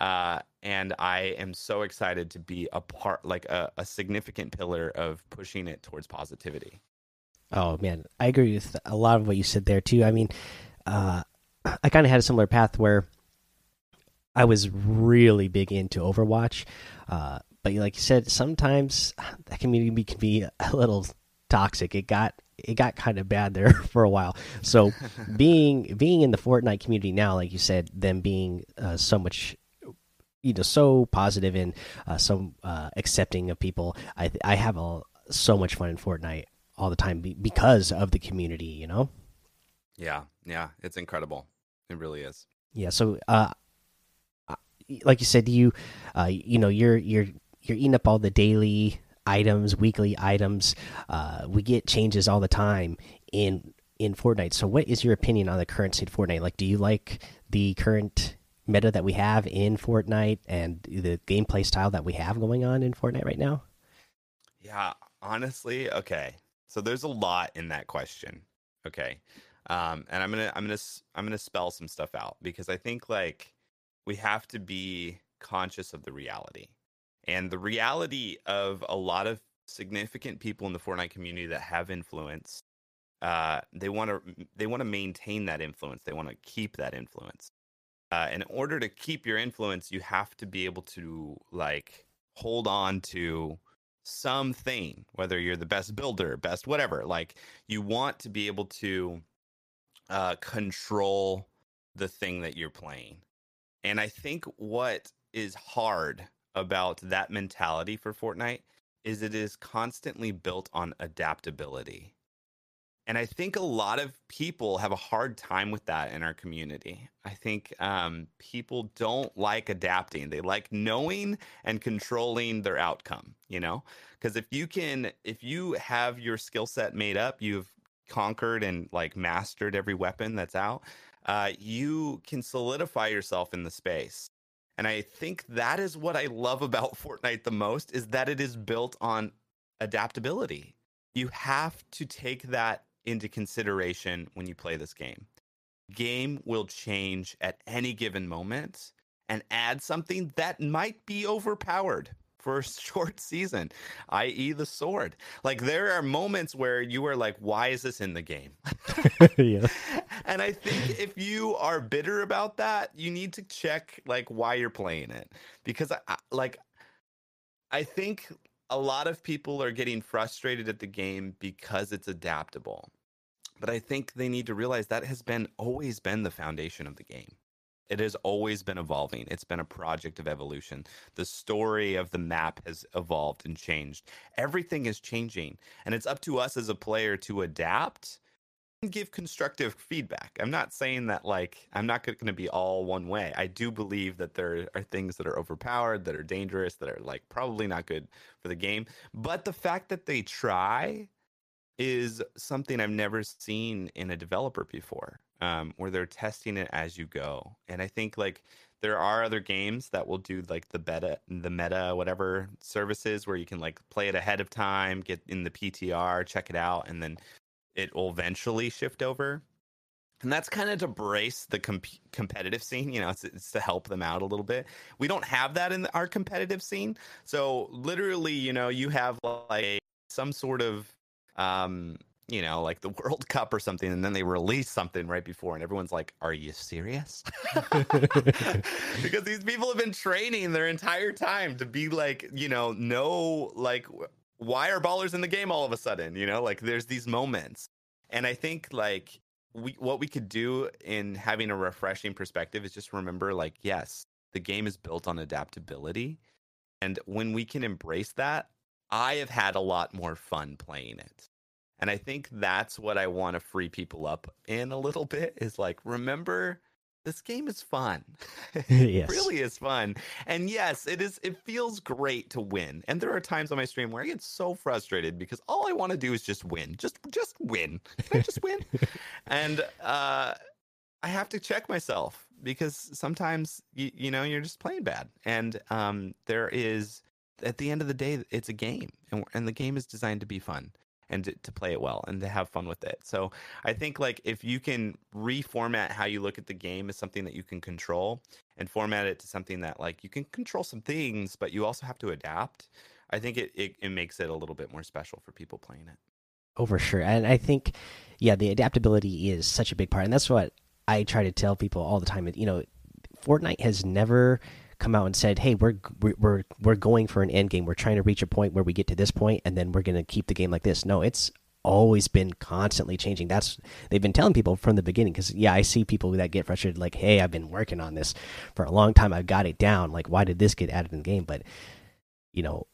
uh, and i am so excited to be a part like a, a significant pillar of pushing it towards positivity Oh man, I agree with a lot of what you said there too. I mean, uh, I kind of had a similar path where I was really big into Overwatch, uh, but like you said, sometimes that community can be a little toxic. It got it got kind of bad there for a while. So being being in the Fortnite community now, like you said, them being uh, so much you know so positive and uh, so uh, accepting of people, I I have a so much fun in Fortnite all the time be because of the community. You know. Yeah, yeah, it's incredible. It really is. Yeah. So, uh, uh, like you said, you, uh, you know, you're you're you're eating up all the daily items, weekly items. Uh, we get changes all the time in in Fortnite. So, what is your opinion on the current state of Fortnite? Like, do you like the current meta that we have in Fortnite and the gameplay style that we have going on in Fortnite right now? Yeah, honestly, okay. So there's a lot in that question. Okay. Um and I'm going to I'm going to I'm going to spell some stuff out because I think like we have to be conscious of the reality. And the reality of a lot of significant people in the Fortnite community that have influence uh they want to they want to maintain that influence. They want to keep that influence. Uh, in order to keep your influence, you have to be able to like hold on to something, whether you're the best builder, best whatever. Like you want to be able to uh, control the thing that you're playing. And I think what is hard about that mentality for Fortnite is it is constantly built on adaptability. And I think a lot of people have a hard time with that in our community. I think um, people don't like adapting. They like knowing and controlling their outcome, you know? Because if you can, if you have your skill set made up, you've conquered and like mastered every weapon that's out, uh, you can solidify yourself in the space. And I think that is what I love about Fortnite the most is that it is built on adaptability. You have to take that into consideration when you play this game. Game will change at any given moment and add something that might be overpowered for a short season, i.e., the sword. Like there are moments where you are like, why is this in the game? yeah. And I think if you are bitter about that, you need to check like why you're playing it. Because I, I like I think a lot of people are getting frustrated at the game because it's adaptable. But I think they need to realize that has been always been the foundation of the game. It has always been evolving. It's been a project of evolution. The story of the map has evolved and changed. Everything is changing. And it's up to us as a player to adapt and give constructive feedback. I'm not saying that like I'm not going to be all one way. I do believe that there are things that are overpowered, that are dangerous, that are like probably not good for the game. But the fact that they try is something I've never seen in a developer before, um, where they're testing it as you go. And I think like there are other games that will do like the beta, the meta, whatever services where you can like play it ahead of time, get in the PTR, check it out, and then it will eventually shift over. And that's kind of to brace the comp- competitive scene. You know, it's, it's to help them out a little bit. We don't have that in our competitive scene. So literally, you know, you have like some sort of um, you know, like the World Cup or something, and then they release something right before, and everyone's like, "Are you serious?" because these people have been training their entire time to be like, you know, no, like, why are ballers in the game all of a sudden? You know, like there's these moments, and I think like we what we could do in having a refreshing perspective is just remember, like, yes, the game is built on adaptability, and when we can embrace that, I have had a lot more fun playing it. And I think that's what I want to free people up in a little bit is like, remember, this game is fun. yes. it really is fun. And yes, it is it feels great to win. And there are times on my stream where I get so frustrated because all I want to do is just win. Just just win. Can I just win? and uh I have to check myself because sometimes you, you know you're just playing bad. And um there is at the end of the day, it's a game, and, and the game is designed to be fun and to, to, play it well and to have fun with it. So I think like if you can reformat how you look at the game as something that you can control and format it to something that like you can control some things, but you also have to adapt. I think it, it, it makes it a little bit more special for people playing it. Oh, for sure. And I think, yeah, the adaptability is such a big part. And that's what I try to tell people all the time. You know, Fortnite has never come out and said, "Hey, we're we're we're going for an end game. We're trying to reach a point where we get to this point, and then we're going to keep the game like this." No, it's always been constantly changing. That's they've been telling people from the beginning. Because yeah, I see people that get frustrated, like, "Hey, I've been working on this for a long time. I've got it down. Like, why did this get added in the game?" But you know,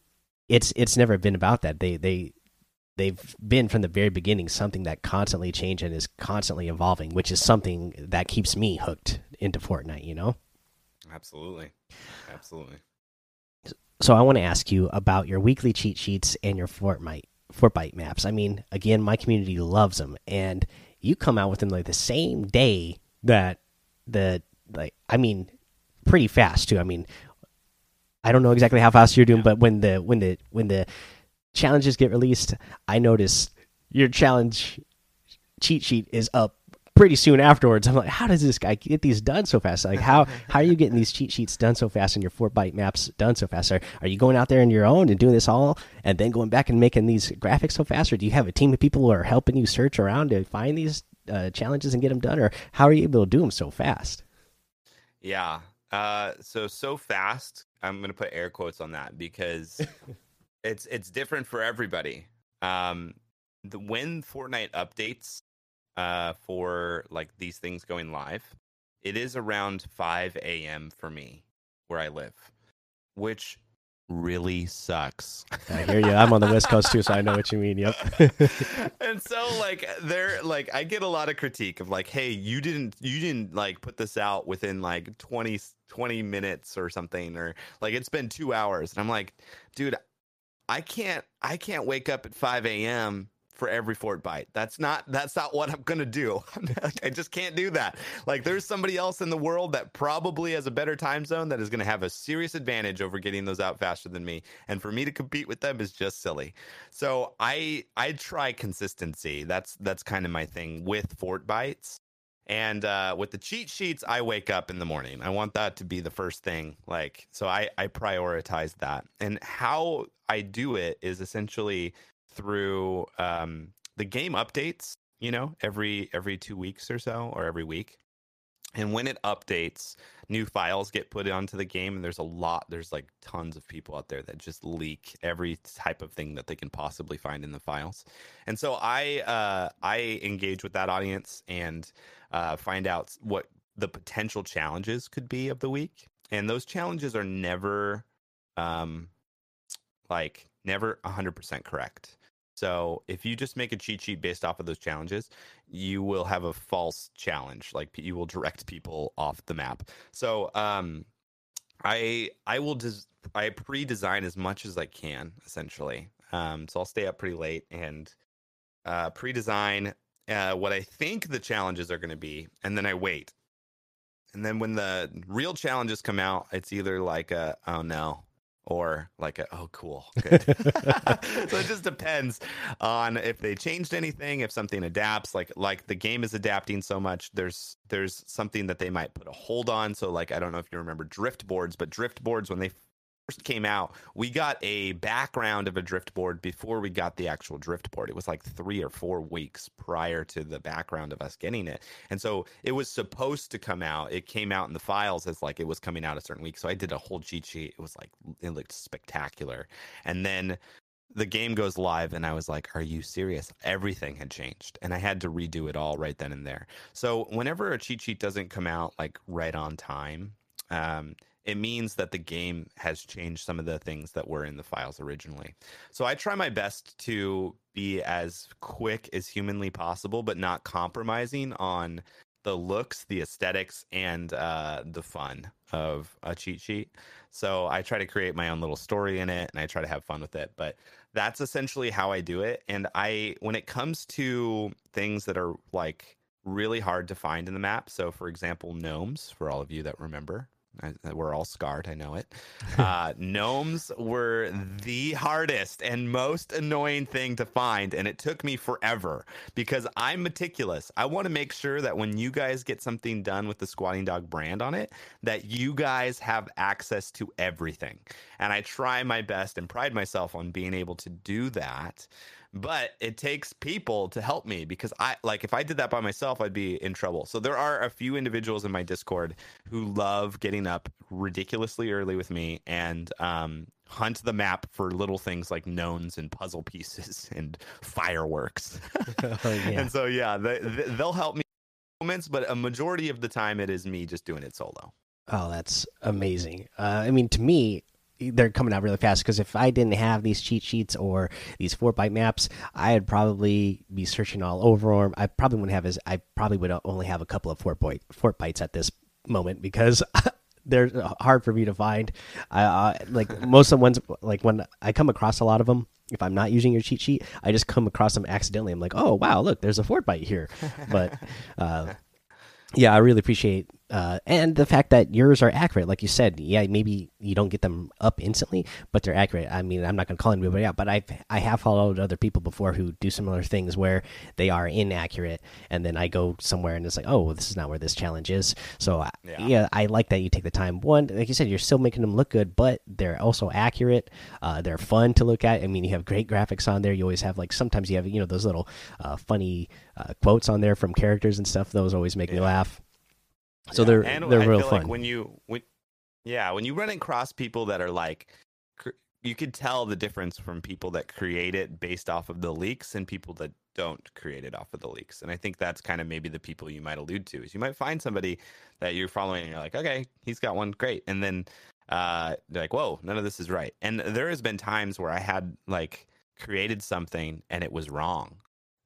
it's it's never been about that. They they they've been from the very beginning something that constantly changes and is constantly evolving, which is something that keeps me hooked into Fortnite. You know. Absolutely. Absolutely. So I want to ask you about your weekly cheat sheets and your Fortnite Fortnite maps. I mean, again, my community loves them, and you come out with them like the same day that the like. I mean, pretty fast too. I mean, I don't know exactly how fast you're doing, yeah. but when the when the when the challenges get released, I notice your challenge cheat sheet is up pretty soon afterwards. I'm like, how does this guy get these done so fast? Like, how how are you getting these cheat sheets done so fast and your Fortbyte maps done so fast? Are, are you going out there on your own and doing this all and then going back and making these graphics so fast, or do you have a team of people who are helping you search around to find these uh, challenges and get them done, or how are you able to do them so fast? Yeah. Uh, so so fast. I'm gonna put air quotes on that because it's it's different for everybody. Um, the, when Fortnite updates, uh, for like these things going live, it is around 5 a.m. for me where I live, which really sucks. I hear you. I'm on the West Coast too, so I know what you mean. Yep. and so like there like I get a lot of critique of like, hey, you didn't you didn't like put this out within like 20 20 minutes or something, or like it's been two hours. And I'm like, dude, I can't I can't wake up at 5 a.m for every Fortbyte. That's not that's not what I'm gonna do. I just can't do that. Like there's somebody else in the world that probably has a better time zone that is gonna have a serious advantage over getting those out faster than me. And for me to compete with them is just silly. So I I try consistency. That's that's kind of my thing with Fortbytes. And uh, with the cheat sheets, I wake up in the morning. I want that to be the first thing. Like, so I, I prioritize that. And how I do it is essentially through um, the game updates. You know, every every two weeks or so, or every week. And when it updates, new files get put onto the game, and there's a lot. There's like tons of people out there that just leak every type of thing that they can possibly find in the files. And so I uh, I engage with that audience and uh, find out what the potential challenges could be of the week. And those challenges are never, um, like never 100% correct. So if you just make a cheat sheet based off of those challenges, you will have a false challenge. Like you will direct people off the map. So um, I I will des- I pre-design as much as I can essentially. Um, so I'll stay up pretty late and uh, pre-design uh, what I think the challenges are going to be, and then I wait. And then when the real challenges come out, it's either like a oh no, or like a oh cool, good. so it just depends on if they changed anything, if something adapts. Like like the game is adapting so much, there's there's something that they might put a hold on. So like I don't know if you remember drift boards, but drift boards when they first came out, we got a background of a drift board before we got the actual drift board. It was like three or four weeks prior to the background of us getting it. And so it was supposed to come out. It came out in the files as like it was coming out a certain week. So I did a whole cheat sheet. It was like, it looked spectacular. And then the game goes live and I was like, are you serious? Everything had changed and I had to redo it all right then and there. So whenever a cheat sheet doesn't come out like right on time, um, it means that the game has changed some of the things that were in the files originally. So I try my best to be as quick as humanly possible, but not compromising on the looks, the aesthetics, and uh, the fun of a cheat sheet. So I try to create my own little story in it, and I try to have fun with it. But that's essentially how I do it. And I, when it comes to things that are like really hard to find in the map, so for example, gnomes, for all of you that remember, I, we're all scarred. I know it. Uh, gnomes were the hardest and most annoying thing to find, and it took me forever because I'm meticulous. I want to make sure that when you guys get something done with the Squatting Dog brand on it, that you guys have access to everything. And I try my best and pride myself on being able to do that but it takes people to help me because I like if I did that by myself, I'd be in trouble. So there are a few individuals in my Discord who love getting up ridiculously early with me and um, hunt the map for little things like knowns and puzzle pieces and fireworks. oh, yeah. And so yeah, they, they'll help me moments, but a majority of the time it is me just doing it solo. Oh, that's amazing. Uh, I mean, to me, they're coming out really fast because if I didn't have these cheat sheets or these Fortbyte maps, I'd probably be searching all over them. I probably wouldn't have as I probably would only have a couple of Fortbyte fort bites at this moment because they're hard for me to find. I like most of the ones like when I come across a lot of them. If I'm not using your cheat sheet, I just come across them accidentally. I'm like, oh wow, look, there's a Fortbyte here. But uh, yeah, I really appreciate uh, and the fact that yours are accurate, like you said, yeah, maybe you don't get them up instantly, but they're accurate. I mean, I'm not going to call anybody out, but I I have followed other people before who do similar things where they are inaccurate, and then I go somewhere and it's like, oh, well, this is not where this challenge is. So yeah. yeah. I like that you take the time. One, like you said, you're still making them look good, but they're also accurate. Uh, they're fun to look at. I mean, you have great graphics on there. You always have like sometimes you have you know those little uh, funny uh, quotes on there from characters and stuff. Those always make yeah. me laugh. So yeah. they're and they're I real fun. Like when you when yeah, when you run across people that are like you could tell the difference from people that create it based off of the leaks and people that don't create it off of the leaks. And I think that's kind of maybe the people you might allude to. Is you might find somebody that you're following and you're like, okay, he's got one, great. And then uh they're like, whoa, none of this is right. And there has been times where I had like created something and it was wrong.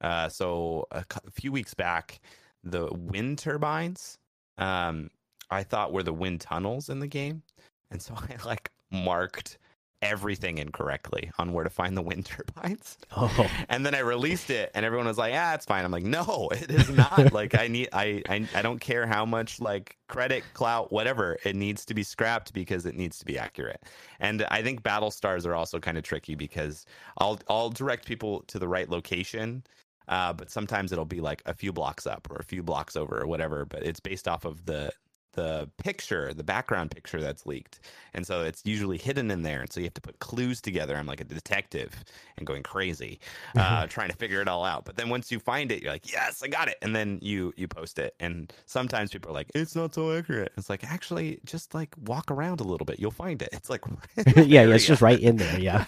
Uh so a, a few weeks back, the wind turbines um, I thought were the wind tunnels in the game, and so I like marked everything incorrectly on where to find the wind turbines. Oh, And then I released it, and everyone was like, "Ah, it's fine." I'm like, "No, it is not. like, I need, I, I, I don't care how much like credit, clout, whatever. It needs to be scrapped because it needs to be accurate." And I think battle stars are also kind of tricky because I'll, I'll direct people to the right location, uh, but sometimes it'll be like a few blocks up or a few blocks over or whatever. But it's based off of the the picture, the background picture that's leaked. And so it's usually hidden in there. And so you have to put clues together. I'm like a detective and going crazy, uh, trying to figure it all out. But then once you find it, you're like, yes, I got it. And then you you post it. And sometimes people are like, it's not so accurate. It's like, actually, just like walk around a little bit. You'll find it. It's like, yeah, yeah, it's just right in there. Yeah.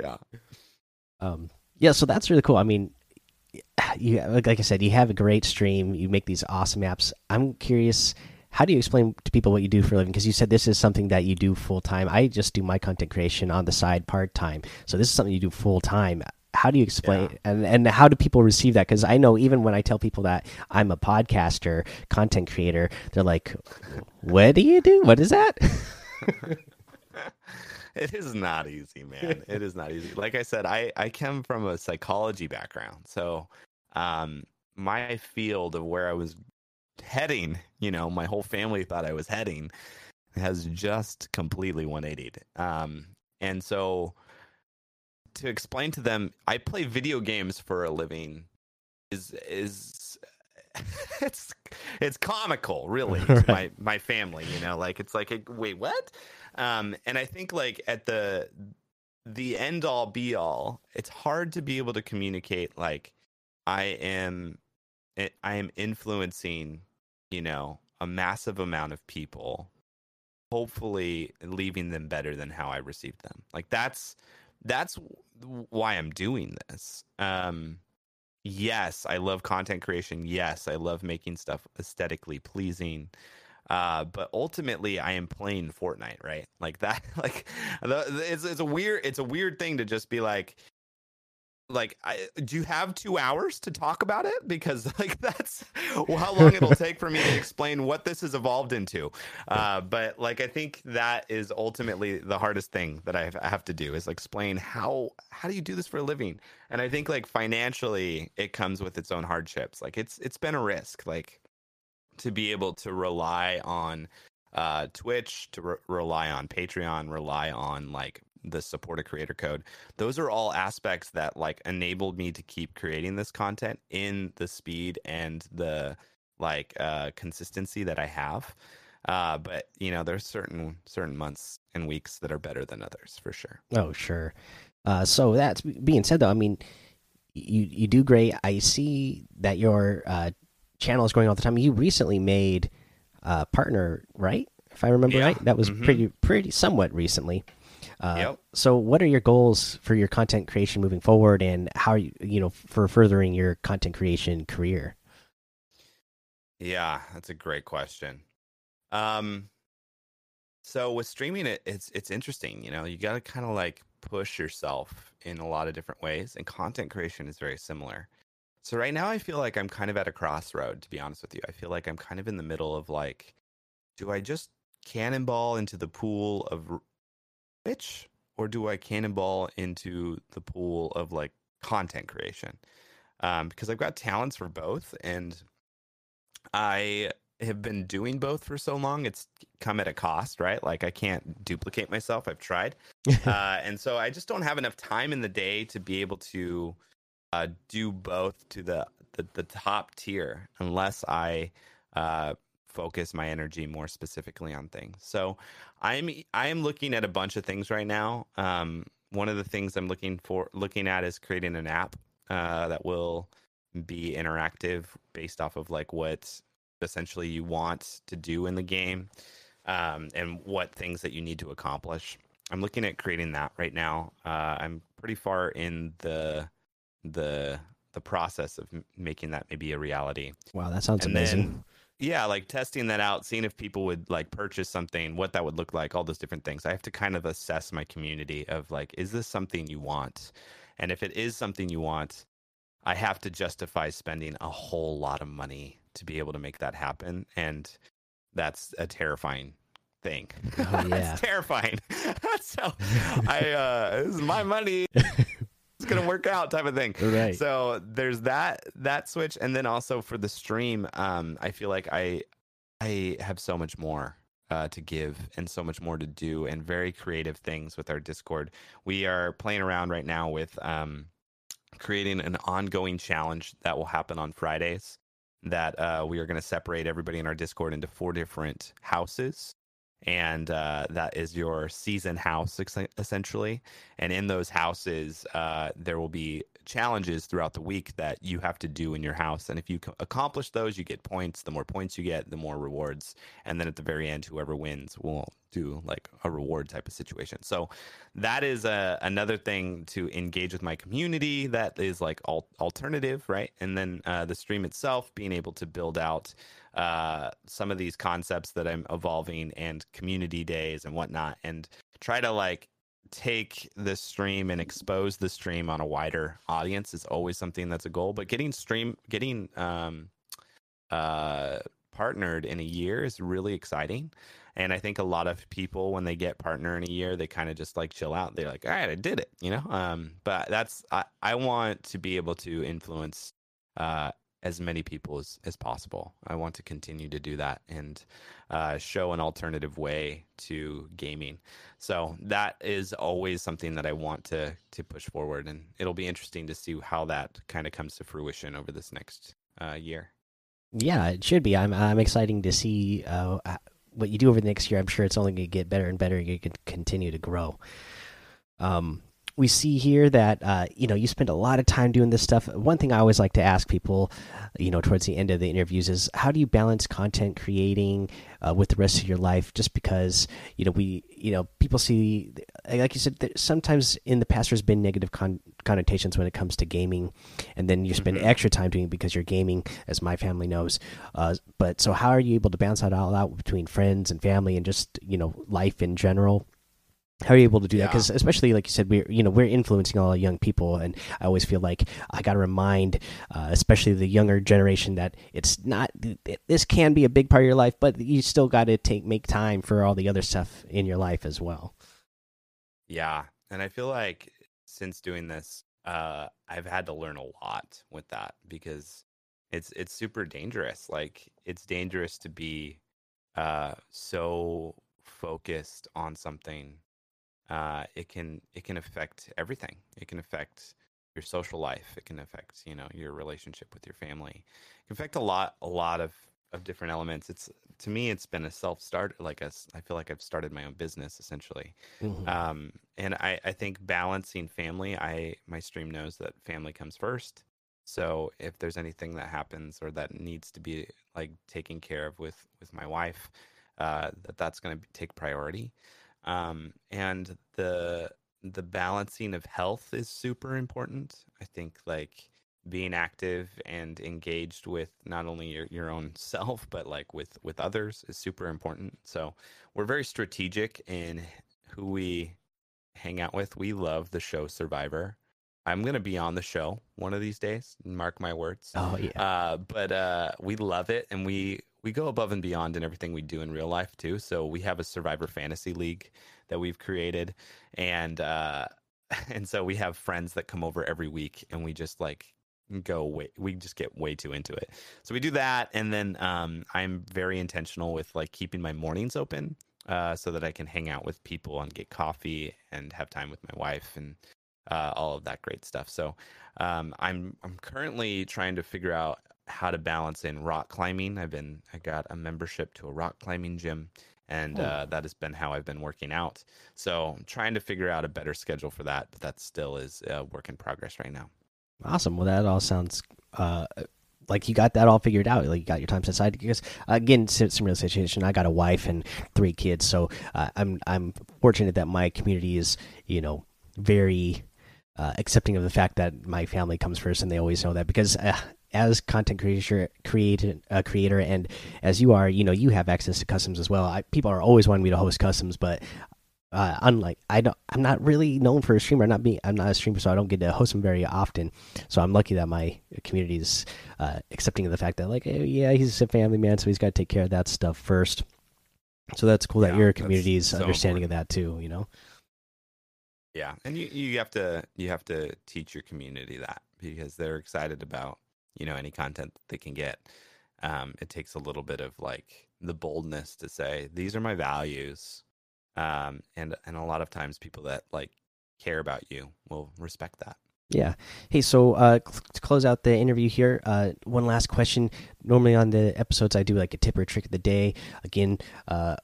yeah. Um, yeah, so that's really cool. I mean, you like I said, you have a great stream. You make these awesome apps. I'm curious, how do you explain to people what you do for a living? Because you said this is something that you do full time. I just do my content creation on the side part time. So this is something you do full time. How do you explain Yeah. and and how do people receive that? Because I know even when I tell people that I'm a podcaster, content creator, they're like, "What do you do? What is that?" it is not easy, man. It is not easy. Like I said, I I come from a psychology background, so um, my field of where I was heading, you know, my whole family thought I was heading, has just completely 180'd. Um, and so to explain to them, I play video games for a living is is it's it's comical really Right. my my family you know like it's like wait what um and i think like at the the end all be all it's hard to be able to communicate like i am i I am influencing you know a massive amount of people hopefully leaving them better than how i received them. Like that's that's why i'm doing this. Um yes i love content creation. Yes i love making stuff aesthetically pleasing uh but ultimately i am playing fortnite right? Like that like it's, it's a weird it's a weird thing to just be like like I, do you have two hours to talk about it? Because like that's how long it'll take for me to explain what this has evolved into. Uh, but like i think that is ultimately the hardest thing that I have, I have to do is explain how how do you do this for a living? And i think like financially it comes with its own hardships. Like it's it's been a risk. Like to be able to rely on uh twitch to re- rely on patreon rely on like the support a creator code those are all aspects that like enabled me to keep creating this content in the speed and the like uh consistency that i have uh but you know there's certain certain months and weeks that are better than others for sure Oh, sure. Uh, so that's being said, though. I mean, you you do great. I see that your uh, channel is growing all the time. You recently made a partner, right? If I remember Yeah. right, that was Mhm. pretty pretty somewhat recently. Uh, Yep. So, what are your goals for your content creation moving forward, and how are you you know for furthering your content creation career? Yeah, that's a great question. Um so with streaming it it's it's interesting, you know, you got to kind of like push yourself in a lot of different ways and content creation is very similar. So right now I feel like I'm kind of at a crossroad to be honest with you. I feel like I'm kind of in the middle of like do I just cannonball into the pool of Twitch or do I cannonball into the pool of like content creation? Um because I've got talents for both and I have been doing both for so long. It's come at a cost, right? Like I can't duplicate myself. I've tried, uh, and so I just don't have enough time in the day to be able to uh, do both to the, the the top tier, unless I uh, focus my energy more specifically on things. So I'm I am looking at a bunch of things right now. Um, one of the things I'm looking for looking at is creating an app uh, that will be interactive based off of like what essentially you want to do in the game um, and what things that you need to accomplish. I'm looking at creating that right now. Uh, I'm pretty far in the the the process of making that maybe a reality. wow, that sounds and amazing. then yeah, like testing that out, seeing if people would like purchase something, what that would look like, all those different things. I have to kind of assess my community of like, is this something you want? And if it is something you want, I have to justify spending a whole lot of money to be able to make that happen. And that's a terrifying thing. Oh, yeah. it's terrifying. so I uh this is my money. It's gonna work out type of thing. Right. So there's that that switch. And then also for the stream, um, I feel like I I have so much more uh, to give and so much more to do and very creative things with our Discord. We are playing around right now with um, creating an ongoing challenge that will happen on Fridays. That uh, we are going to separate everybody in our Discord into four different houses. And uh, that is your season house, essentially. And in those houses, uh, there will be challenges throughout the week that you have to do in your house. And if you accomplish those, you get points. The more points you get, the more rewards. And then at the very end, whoever wins will do like a reward type of situation. So that is a, another thing to engage with my community that is like al- alternative, right? And then uh, the stream itself, being able to build out uh, some of these concepts that I'm evolving and community days and whatnot, and try to like take the stream and expose the stream on a wider audience is always something that's a goal. But getting stream, getting um, uh, partnered in a year is really exciting. And I think a lot of people, when they get partner in a year, they kind of just like chill out. They're like, all right, I did it, you know? Um, but that's, I, I want to be able to influence uh, as many people as, as possible. I want to continue to do that and uh, show an alternative way to gaming. So that is always something that I want to to push forward, and it'll be interesting to see how that kind of comes to fruition over this next uh, year. Yeah, it should be. I'm I'm excited to see uh, what you do over the next year. I'm sure it's only going to get better and better. And you can continue to grow. Um, we see here that uh, you know you spend a lot of time doing this stuff. One thing I always like to ask people, you know, towards the end of the interviews is how do you balance content creating uh, with the rest of your life? Just because you know we you know people see, like you said, sometimes in the past there's been negative con connotations when it comes to gaming, and then you spend mm -hmm. extra time doing it because you're gaming, as my family knows. Uh, but so how are you able to balance that all out between friends and family and just you know life in general? How are you able to do yeah. that because especially like you said we're you know we're influencing all young people and i always feel like i got to remind uh, especially the younger generation that it's not this can be a big part of your life but you still got to take make time for all the other stuff in your life as well yeah and i feel like since doing this uh, i've had to learn a lot with that because it's it's super dangerous like it's dangerous to be uh, so focused on something uh, it can it can affect everything. It can affect your social life. It can affect you know your relationship with your family. It can affect a lot a lot of of different elements. It's to me, it's been a self start. Like a, I feel like I've started my own business essentially. Mm-hmm. Um, and I I think balancing family. I my stream knows that family comes first. So if there's anything that happens or that needs to be like taken care of with with my wife, uh, that that's going to take priority um, and the the balancing of health is super important. I think like being active and engaged with not only your, your own self but like with with others is super important. So we're very strategic in who we hang out with. We love the show Survivor. I'm gonna be on the show one of these days. Mark my words. Oh yeah. Uh, but uh, we love it, and we we go above and beyond in everything we do in real life too. So we have a Survivor Fantasy League that we've created, and uh, and so we have friends that come over every week, and we just like go way we just get way too into it. So we do that, and then um, I'm very intentional with like keeping my mornings open. Uh, so that I can hang out with people and get coffee and have time with my wife and uh, all of that great stuff. So um, I'm I'm currently trying to figure out how to balance in rock climbing. I've been I got a membership to a rock climbing gym, and oh. uh, that has been how I've been working out. So I'm trying to figure out a better schedule for that, but that still is a work in progress right now. Awesome. Well, that all sounds. Uh, like you got that all figured out. Like you got your time set aside. Because again, similar situation. I got a wife and three kids, so uh, I'm I'm fortunate that my community is you know very uh, accepting of the fact that my family comes first, and they always know that because uh, as content creator, creator, uh, creator, and as you are, you know, you have access to customs as well. I, people are always wanting me to host customs, but uh, unlike I don't, I'm not really known for a streamer. I'm not being, I'm not a streamer, so I don't get to host them very often. So I'm lucky that my community is uh, accepting of the fact that, like, hey, yeah, he's a family man, so he's got to take care of that stuff first. So that's cool that your that's community is so understanding of that too. You know. Yeah, and you you have to you have to teach your community that because they're excited about you know any content that they can get. Um, it takes a little bit of like the boldness to say these are my values, um, and and a lot of times people that like care about you will respect that. Yeah. Hey, so uh, to close out the interview here, uh, one last question. Normally on the episodes, I do like a tip or trick of the day. Again, uh,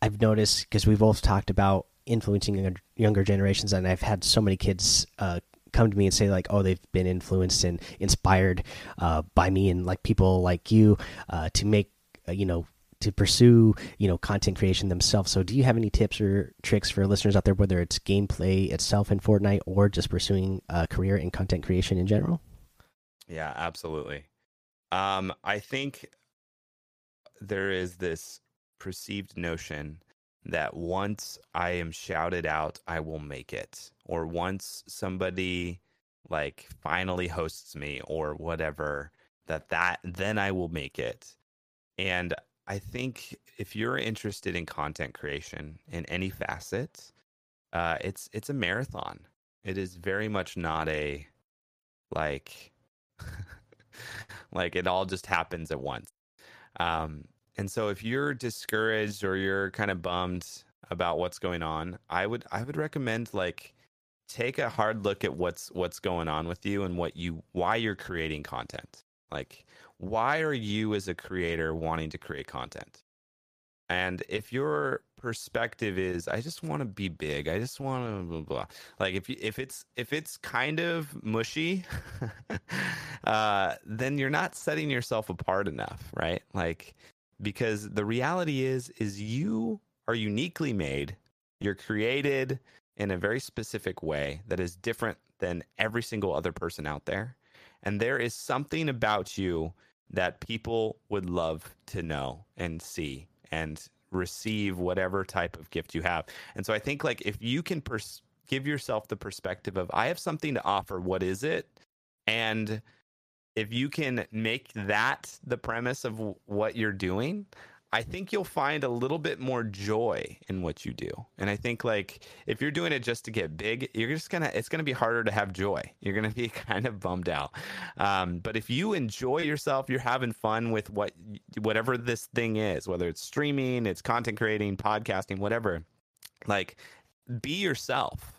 I've noticed because we've both talked about influencing younger, younger generations, and I've had so many kids uh, come to me and say like, oh, they've been influenced and inspired uh, by me and like people like you uh, to make uh, you know to pursue you know content creation themselves. So, do you have any tips or tricks for listeners out there, whether it's gameplay itself in Fortnite or just pursuing a career in content creation in general? Yeah, absolutely. Um, I think there is this perceived notion that once I am shouted out, I will make it, or once somebody like finally hosts me or whatever, that that then I will make it. And I think if you're interested in content creation in any facet, uh, it's it's a marathon. It is very much not a like like it all just happens at once. Um, and so if you're discouraged or you're kind of bummed about what's going on, I would I would recommend like take a hard look at what's what's going on with you and what you why you're creating content. Like why are you as a creator wanting to create content? And if your perspective is, I just want to be big, I just want to blah, blah. blah like if you, if it's if it's kind of mushy, uh, then you're not setting yourself apart enough, right? Like because the reality is is you are uniquely made, you're created in a very specific way that is different than every single other person out there, and there is something about you that people would love to know and see and receive whatever type of gift you have. And so I think like if you can pers- give yourself the perspective of I have something to offer, what is it? And if you can make that the premise of w- what you're doing, I think you'll find a little bit more joy in what you do. And I think like if you're doing it just to get big, you're just gonna it's gonna be harder to have joy. You're gonna be kind of bummed out. Um, but if you enjoy yourself, you're having fun with what whatever this thing is, whether it's streaming, it's content creating, podcasting, whatever. Like be yourself.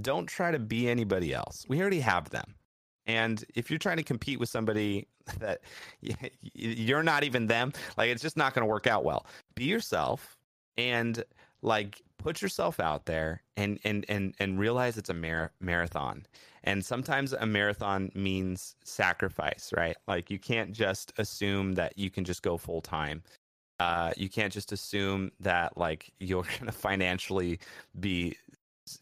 Don't try to be anybody else. We already have them. And if you're trying to compete with somebody that you're not even them, like it's just not going to work out well. Be yourself and like put yourself out there and and and and realize it's a mar- marathon. And sometimes a marathon means sacrifice, right? Like you can't just assume that you can just go full time. Uh, you can't just assume that like you're going to financially be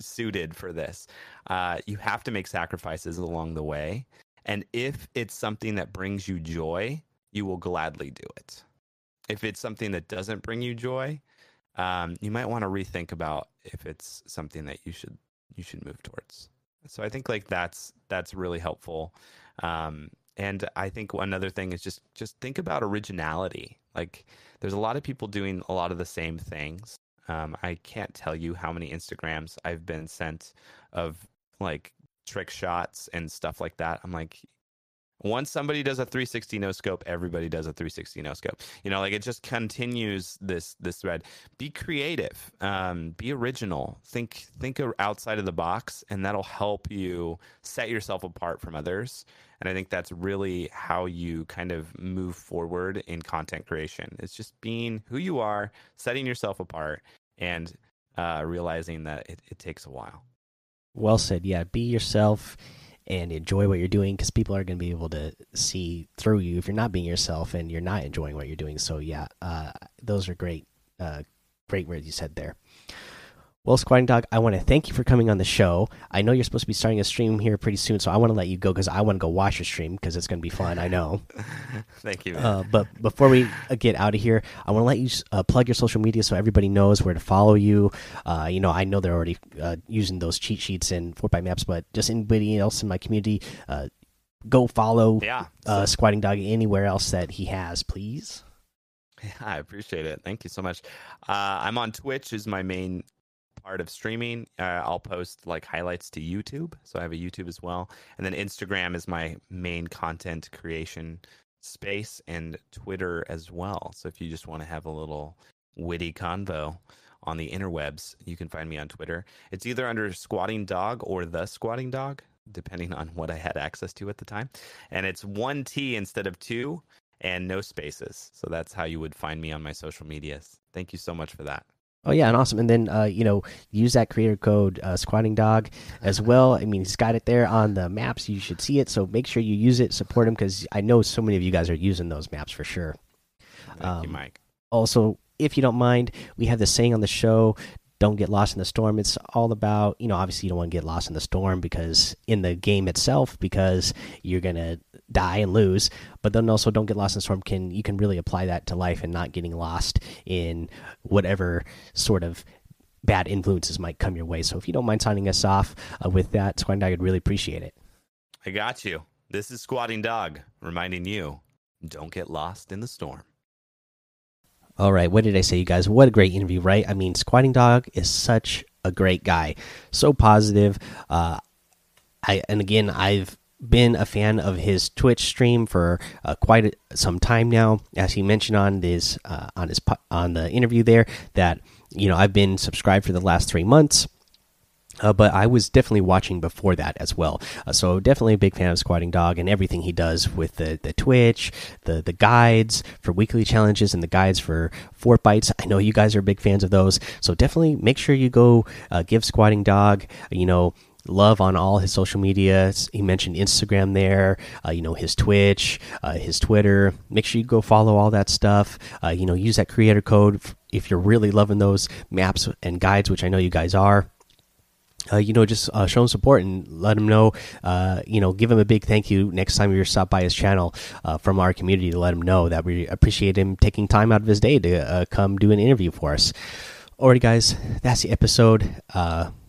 suited for this. Uh, you have to make sacrifices along the way. And if it's something that brings you joy, you will gladly do it. If it's something that doesn't bring you joy, um, you might want to rethink about if it's something that you should you should move towards. So I think like that's that's really helpful. Um, and I think another thing is just just think about originality. Like there's a lot of people doing a lot of the same things. Um, I can't tell you how many Instagrams I've been sent of like trick shots and stuff like that. I'm like, once somebody does a 360 no scope, everybody does a 360 no scope. You know, like it just continues this this thread. Be creative, um, be original. Think think outside of the box, and that'll help you set yourself apart from others. And I think that's really how you kind of move forward in content creation. It's just being who you are, setting yourself apart, and uh, realizing that it, it takes a while. Well said. Yeah, be yourself and enjoy what you're doing because people are going to be able to see through you if you're not being yourself and you're not enjoying what you're doing. So yeah, uh, those are great, uh, great words you said there. Well, Squatting Dog, I want to thank you for coming on the show. I know you're supposed to be starting a stream here pretty soon, so I want to let you go because I want to go watch your stream because it's going to be fun. I know. thank you. Uh, but before we get out of here, I want to let you uh, plug your social media so everybody knows where to follow you. Uh, you know, I know they're already uh, using those cheat sheets and Fortbyte Maps, but just anybody else in my community, uh, go follow yeah, uh, Squatting Dog anywhere else that he has, please. Yeah, I appreciate it. Thank you so much. Uh, I'm on Twitch is my main part of streaming. Uh, I'll post like highlights to YouTube, so I have a YouTube as well, and then Instagram is my main content creation space, and Twitter as well. So if you just want to have a little witty convo on the interwebs, you can find me on Twitter. It's either under Squatting Dog or the Squatting Dog, depending on what I had access to at the time, and it's one T instead of two and no spaces. So that's how you would find me on my social medias. Thank you so much for that. Oh yeah, and awesome. And then uh, you know, use that creator code uh, Squatting Dog as well. I mean, he's got it there on the maps. You should see it. So make sure you use it. Support him because I know so many of you guys are using those maps for sure. Thank um, you, Mike. Also, if you don't mind, we have this saying on the show don't get lost in the storm. It's all about, you know, obviously you don't want to get lost in the storm because in the game itself, because you're gonna die and lose. But then also don't get lost in storm. Can you can really apply that to life and not getting lost in whatever sort of bad influences might come your way. So if you don't mind signing us off uh, with that, Squatting Dog, I'd really appreciate it. I got you. This is Squatting Dog reminding you: don't get lost in the storm. All right, what did I say, you guys? What a great interview, right? I mean, Squatting Dog is such a great guy, so positive. Uh, I and again, I've been a fan of his Twitch stream for uh, quite a, some time now. As he mentioned on this uh, on his on the interview there, that you know I've been subscribed for the last three months. Uh, but I was definitely watching before that as well. Uh, so definitely a big fan of Squatting Dog and everything he does with the the Twitch, the the guides for weekly challenges and the guides for Fortbytes. I know you guys are big fans of those. So definitely make sure you go uh, give Squatting Dog, you know, love on all his social media. He mentioned Instagram there, uh, you know, his Twitch, uh, his Twitter. Make sure you go follow all that stuff. Uh, you know, use that creator code if you're really loving those maps and guides, which I know you guys are uh, you know, just uh, show him support and let him know, uh, you know, give him a big thank you next time you're stop by his channel from our community to let him know that we appreciate him taking time out of his day to come do an interview for us. Alrighty, guys, that's the episode.